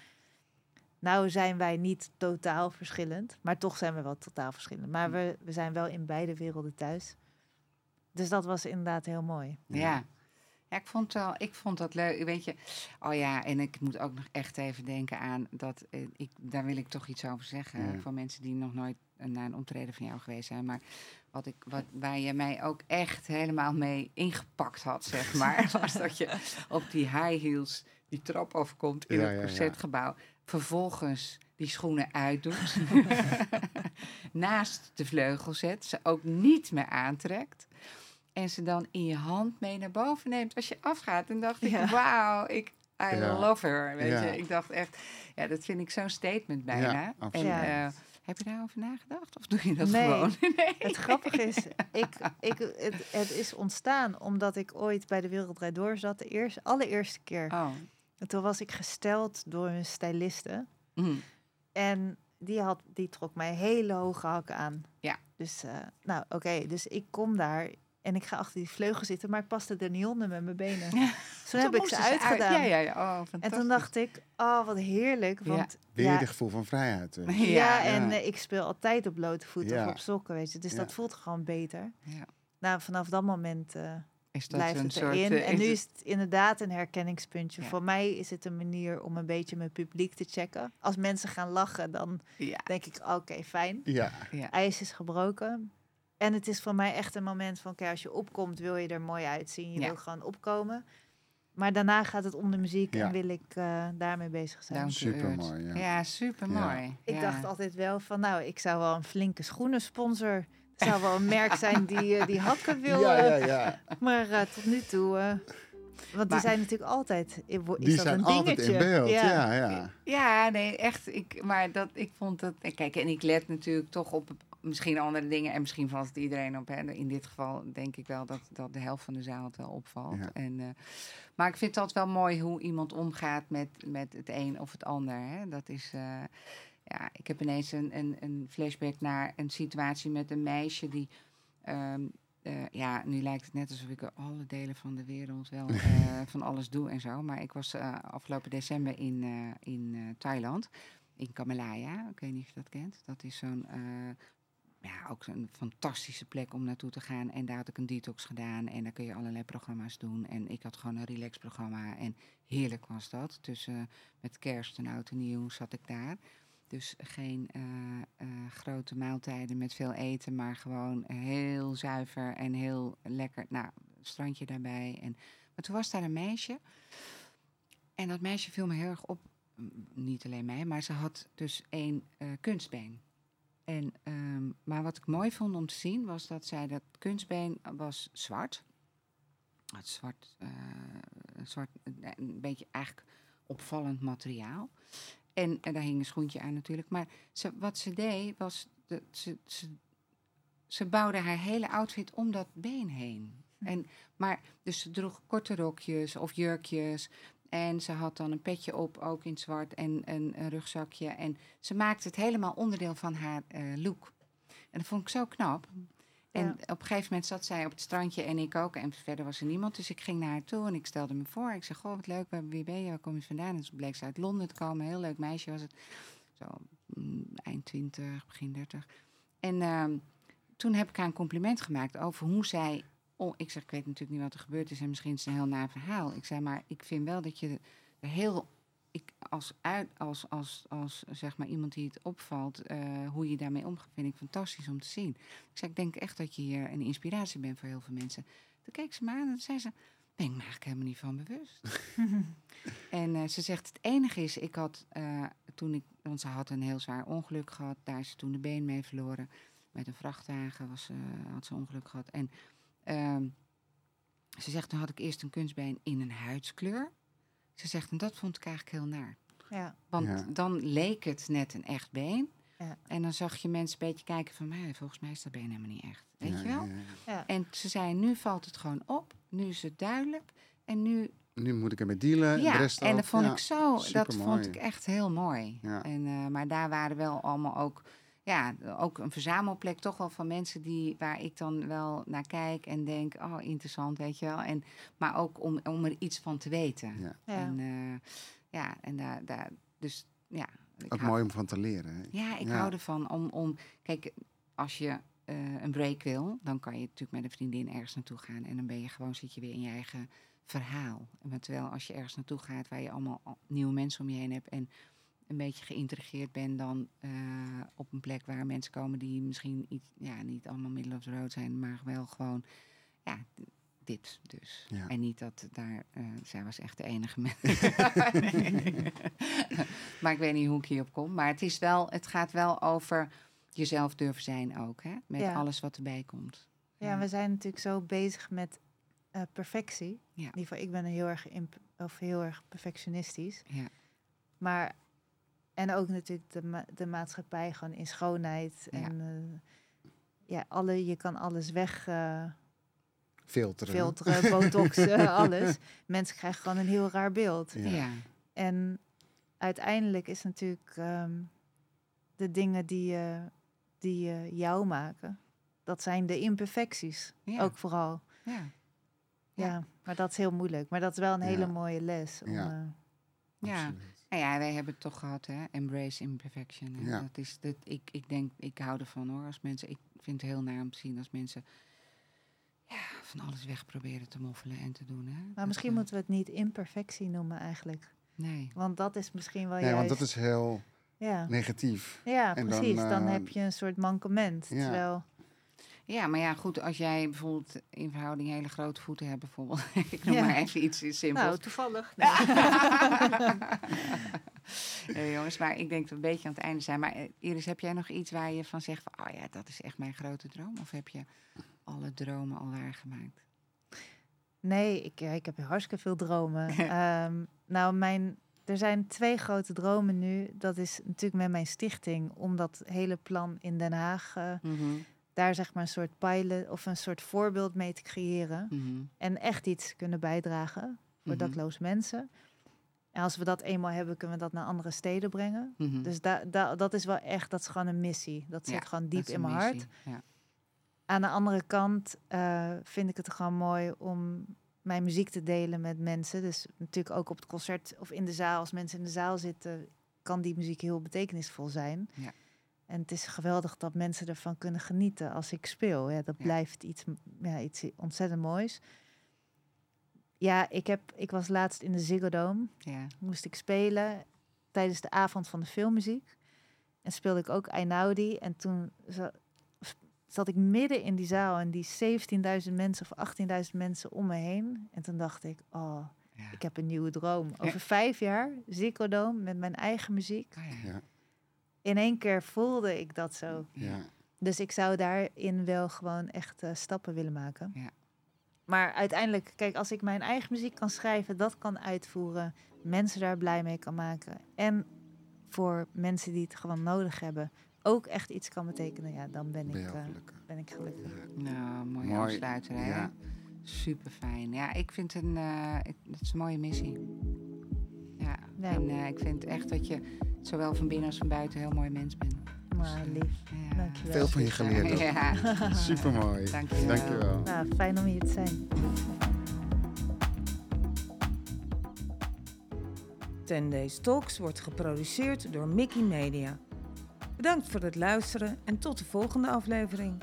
Nou zijn wij niet totaal verschillend, maar toch zijn we wel totaal verschillend. Maar we, we zijn wel in beide werelden thuis. Dus dat was inderdaad heel mooi. Ja. Ja, ik vond, wel, ik vond dat leuk. Weet je, oh ja, en ik moet ook nog echt even denken aan dat. eh, ik, daar wil ik toch iets over zeggen. Ja. Voor mensen die nog nooit eh, naar een optreden van jou geweest zijn. Maar wat ik, wat, waar je mij ook echt helemaal mee ingepakt had, zeg maar. was dat je op die high heels die trap overkomt in Ja, het concertgebouw. Vervolgens die schoenen uitdoet. naast de vleugel zet. Ze ook niet meer aantrekt. En ze dan in je hand mee naar boven neemt als je afgaat. En dacht ik, wauw, ik, I Ja. love her. Weet Ja. je, ik dacht echt, ja, dat vind ik zo'n statement bijna. Ja, en eh, heb je daarover nagedacht? Of doe je dat Nee. gewoon? nee. Het grappige is, ik, ik, het, het is ontstaan omdat ik ooit bij de Wereld Draait Door zat. De eerste, allereerste keer. Oh. En toen was ik gesteld door een styliste. Mm. En die, had, die trok mij hele hoge hakken aan. Ja. Dus, eh, nou oké, dus ik kom daar en ik ga achter die vleugel zitten, maar ik paste er niet onder met mijn benen. Ja. Toen heb ik ze uit. uitgedaan. Ja, ja, ja. Oh, En toen dacht ik, oh wat heerlijk, Ja. want Weer ja, de gevoel van vrijheid. eh. ja, Ja, en eh, ik speel altijd op blote voeten Ja. of op sokken, weet je. Dus Ja. dat voelt gewoon beter. Ja. Nou, vanaf dat moment eh, Is dat blijft een het soort... erin. en nu het- is het inderdaad een herkenningspuntje. Ja. Voor mij is het een manier om een beetje mijn publiek te checken. Als mensen gaan lachen, dan Ja, denk ik, oké, fijn. Ja, ja. ijs is gebroken. En het is voor mij echt een moment van, oké, als je opkomt, wil je er mooi uitzien. Je Ja. wil gewoon opkomen. Maar daarna gaat het om de muziek Ja. en wil ik eh, daarmee bezig zijn. Supermooi, earth. ja. Ja, super mooi. Ik dacht altijd wel van, nou, ik zou wel een flinke schoenensponsor. Het zou wel een merk zijn die, eh, die hakken wil. ja, eh, ja, ja. Maar eh, tot nu toe... eh, want die Maar- zijn natuurlijk altijd... Is Die dat zijn een altijd dingetje? in beeld. Ja, ja. Ja, nee, echt. Ik, maar dat, ik vond dat. en Kijk, en ik let natuurlijk toch op misschien andere dingen. En misschien valt het iedereen op. Hè. In dit geval denk ik wel dat, dat de helft van de zaal het wel opvalt. Ja. En, eh, maar ik vind het altijd wel mooi hoe iemand omgaat met, met het een of het ander. Hè. Dat is. eh, ja, ik heb ineens een, een, een flashback naar een situatie met een meisje die. ehm, eh, ja, nu lijkt het net alsof ik alle delen van de wereld wel van alles doe en zo. Maar ik was afgelopen december in, in Thailand, in Kamalaya. Ik weet niet of je dat kent. Dat is zo'n, ja, ook zo'n fantastische plek om naartoe te gaan. En daar had ik een detox gedaan en daar kun je allerlei programma's doen. En ik had gewoon een relaxprogramma en heerlijk was dat. Tussen met kerst en oud en nieuw zat ik daar. Dus geen eh, eh, grote maaltijden met veel eten, maar gewoon heel zuiver en heel lekker. Nou, strandje daarbij. En, maar toen was daar een meisje. En dat meisje viel me heel erg op. Niet alleen mij, maar ze had dus één eh, kunstbeen. En, ehm, maar wat ik mooi vond om te zien, was dat zij dat kunstbeen was zwart. Het zwart, een zwart, een- beetje eigenlijk opvallend materiaal. En, en daar hing een schoentje aan natuurlijk. Maar ze, wat ze deed, was... De, ze, ze, ze bouwde haar hele outfit om dat been heen. En, maar, dus ze droeg korte rokjes of jurkjes. En ze had dan een petje op, ook in zwart, en een, een rugzakje. En ze maakte het helemaal onderdeel van haar eh, look. En dat vond ik zo knap. En Ja. op een gegeven moment zat zij op het strandje en ik ook. En verder was er niemand. Dus ik ging naar haar toe en ik stelde me voor. Ik zei, goh, wat leuk, waar- wie ben je? Waar kom je vandaan? En toen bleek ze uit Londen te komen. Een heel leuk meisje was het. Zo mm, eind 20, begin 30. En ehm, toen heb ik haar een compliment gemaakt over hoe zij... Oh, ik zeg, ik weet natuurlijk niet wat er gebeurd is en misschien is het een heel na verhaal. Ik zei, maar ik vind wel dat je er heel... Ik, als, uit, als, als, als zeg maar iemand die het opvalt, eh, hoe je daarmee omgaat, vind ik fantastisch om te zien. Ik zei, ik denk echt dat je hier een inspiratie bent voor heel veel mensen. Toen keek ze me aan en zei ze, ben ik me eigenlijk helemaal niet van bewust. en eh, ze zegt, het enige is, ik had eh, toen ik, want ze had een heel zwaar ongeluk gehad, daar is ze toen de been mee verloren. Met een vrachtwagen was, had ze ongeluk gehad. En ehm, ze zegt, toen had ik eerst een kunstbeen in een huidskleur. Ze zegt, en dat vond ik eigenlijk heel naar. Ja, Want Ja. dan leek het net een echt been. Ja. En dan zag je mensen een beetje kijken van, "Maar volgens mij is dat been helemaal niet echt. Weet Ja, je wel? ja, ja. ja. En ze zei, nu valt het gewoon op. Nu is het duidelijk. En nu, Nu moet ik ermee dealen. de ja, rest en ook. dat vond Ja. ik zo, dat vond ik echt heel mooi. Ja. En, eh, maar daar waren wel allemaal ook ja, ook een verzamelplek toch wel van mensen die, waar ik dan wel naar kijk en denk, oh interessant, weet je wel. En, maar ook om, om er iets van te weten. Ja. Ja. En, eh, ja, en daar, daar, dus ja. ik Ook hou- mooi om van te leren. Hè? Ja, ik Ja. hou ervan om, om, kijk, als je eh, een break wil, dan kan je natuurlijk met een vriendin ergens naartoe gaan en dan ben je gewoon, zit je weer in je eigen verhaal. Maar terwijl als je ergens naartoe gaat waar je allemaal al- nieuwe mensen om je heen hebt en een beetje geïntegreerd bent dan eh, op een plek waar mensen komen die misschien iets, ja, niet allemaal middle of road zijn, maar wel gewoon, ja, dit dus. Ja. En niet dat daar, eh, zij was echt de enige. Nee. maar ik weet niet hoe ik hierop kom. Maar het, is wel, het gaat wel over jezelf durven zijn ook, hè? Met Ja. alles wat erbij komt. Ja, we zijn natuurlijk zo bezig met eh, perfectie. Ja. In ieder geval, ik ben heel erg, imp- of heel erg perfectionistisch. Ja. Maar, en ook natuurlijk de, ma- de maatschappij gewoon in schoonheid. Ja. En eh, ja, alle, je kan alles weg eh, Filteren. filteren, botoxen, alles. Mensen krijgen gewoon een heel raar beeld. Ja. Ja. En uiteindelijk is natuurlijk ehm, de dingen die, eh, die jou maken, dat zijn de imperfecties. Ja. Ook vooral. Ja. Ja. Ja. maar dat is heel moeilijk. Maar dat is wel een hele Ja. mooie les. Om, Ja. eh, Ja. Nou ja, wij hebben het toch gehad, hè? Embrace imperfection. hè. Ja. Dat is, dat, ik, ik denk, ik hou ervan hoor. Als mensen, ik vind het heel naar om te zien als mensen ja, van alles weg proberen te moffelen en te doen. Hè? maar Dat, misschien eh, moeten we het niet imperfectie noemen eigenlijk. Nee. Want dat is misschien wel Nee, juist... want dat is heel Ja, negatief. ja en dan, precies. Dan, eh, heb je een soort mankement. ja. Terwijl, Ja, maar ja, goed, als jij bijvoorbeeld in verhouding hele grote voeten hebt, bijvoorbeeld. ik noem Ja. maar even iets simpels. nou, toevallig. nee, jongens, maar ik denk dat we een beetje aan het einde zijn. Maar eh, Iris, heb jij nog iets waar je van zegt van, oh ja, dat is echt mijn grote droom? Of heb je alle dromen al waargemaakt? Nee, ik, ja, ik heb hartstikke veel dromen. Ehm, nou, mijn, er zijn twee grote dromen nu. Dat is natuurlijk met mijn stichting, om dat hele plan in Den Haag, eh, daar zeg maar een soort pilot of een soort voorbeeld mee te creëren. Mhm. En echt iets kunnen bijdragen voor Mhm. dakloze mensen. En als we dat eenmaal hebben, kunnen we dat naar andere steden brengen. Mhm. Dus da, da, dat is wel echt, dat is gewoon een missie. Dat zit Ja, gewoon diep in mijn hart. Ja. Aan de andere kant eh, vind ik het gewoon mooi om mijn muziek te delen met mensen. Dus natuurlijk ook op het concert of in de zaal. Als mensen in de zaal zitten, kan die muziek heel betekenisvol zijn. Ja. En het is geweldig dat mensen ervan kunnen genieten als ik speel. Ja, dat Ja. blijft iets, ja, iets ontzettend moois. Ja, ik, heb, ik was laatst in de Ziggo Dome. Ja. Moest ik spelen tijdens de avond van de filmmuziek. En speelde ik ook Einaudi. En toen za- zat ik midden in die zaal en die 17.000 mensen of 18.000 mensen om me heen. En toen dacht ik, oh, Ja. ik heb een nieuwe droom. Over vijf jaar, Ziggo Dome, met mijn eigen muziek. Oh ja. In één keer voelde ik dat zo. Ja. Dus ik zou daarin wel gewoon echt eh, stappen willen maken. Ja. Maar uiteindelijk, kijk, als ik mijn eigen muziek kan schrijven, dat kan uitvoeren, mensen daar blij mee kan maken. En voor mensen die het gewoon nodig hebben, ook echt iets kan betekenen. Ja, dan ben Ben ik, eh, gelukkig. ben ik gelukkig. Nou, mooie Mooi. afsluiter, hè? Ja. Super fijn. Ja, ik vind het een, eh, ik- het is een mooie missie. Ja, Ja. en eh, ik vind echt dat je zowel van binnen als van buiten een heel mooi mens bent. Maar lief. Ja. Dankjewel. Veel van je geleerd. Ja, Supermooi. Dankjewel. Dankjewel. Nou, fijn om hier te zijn. 10 Days Talks wordt geproduceerd door Mickey Media. Bedankt voor het luisteren en tot de volgende aflevering.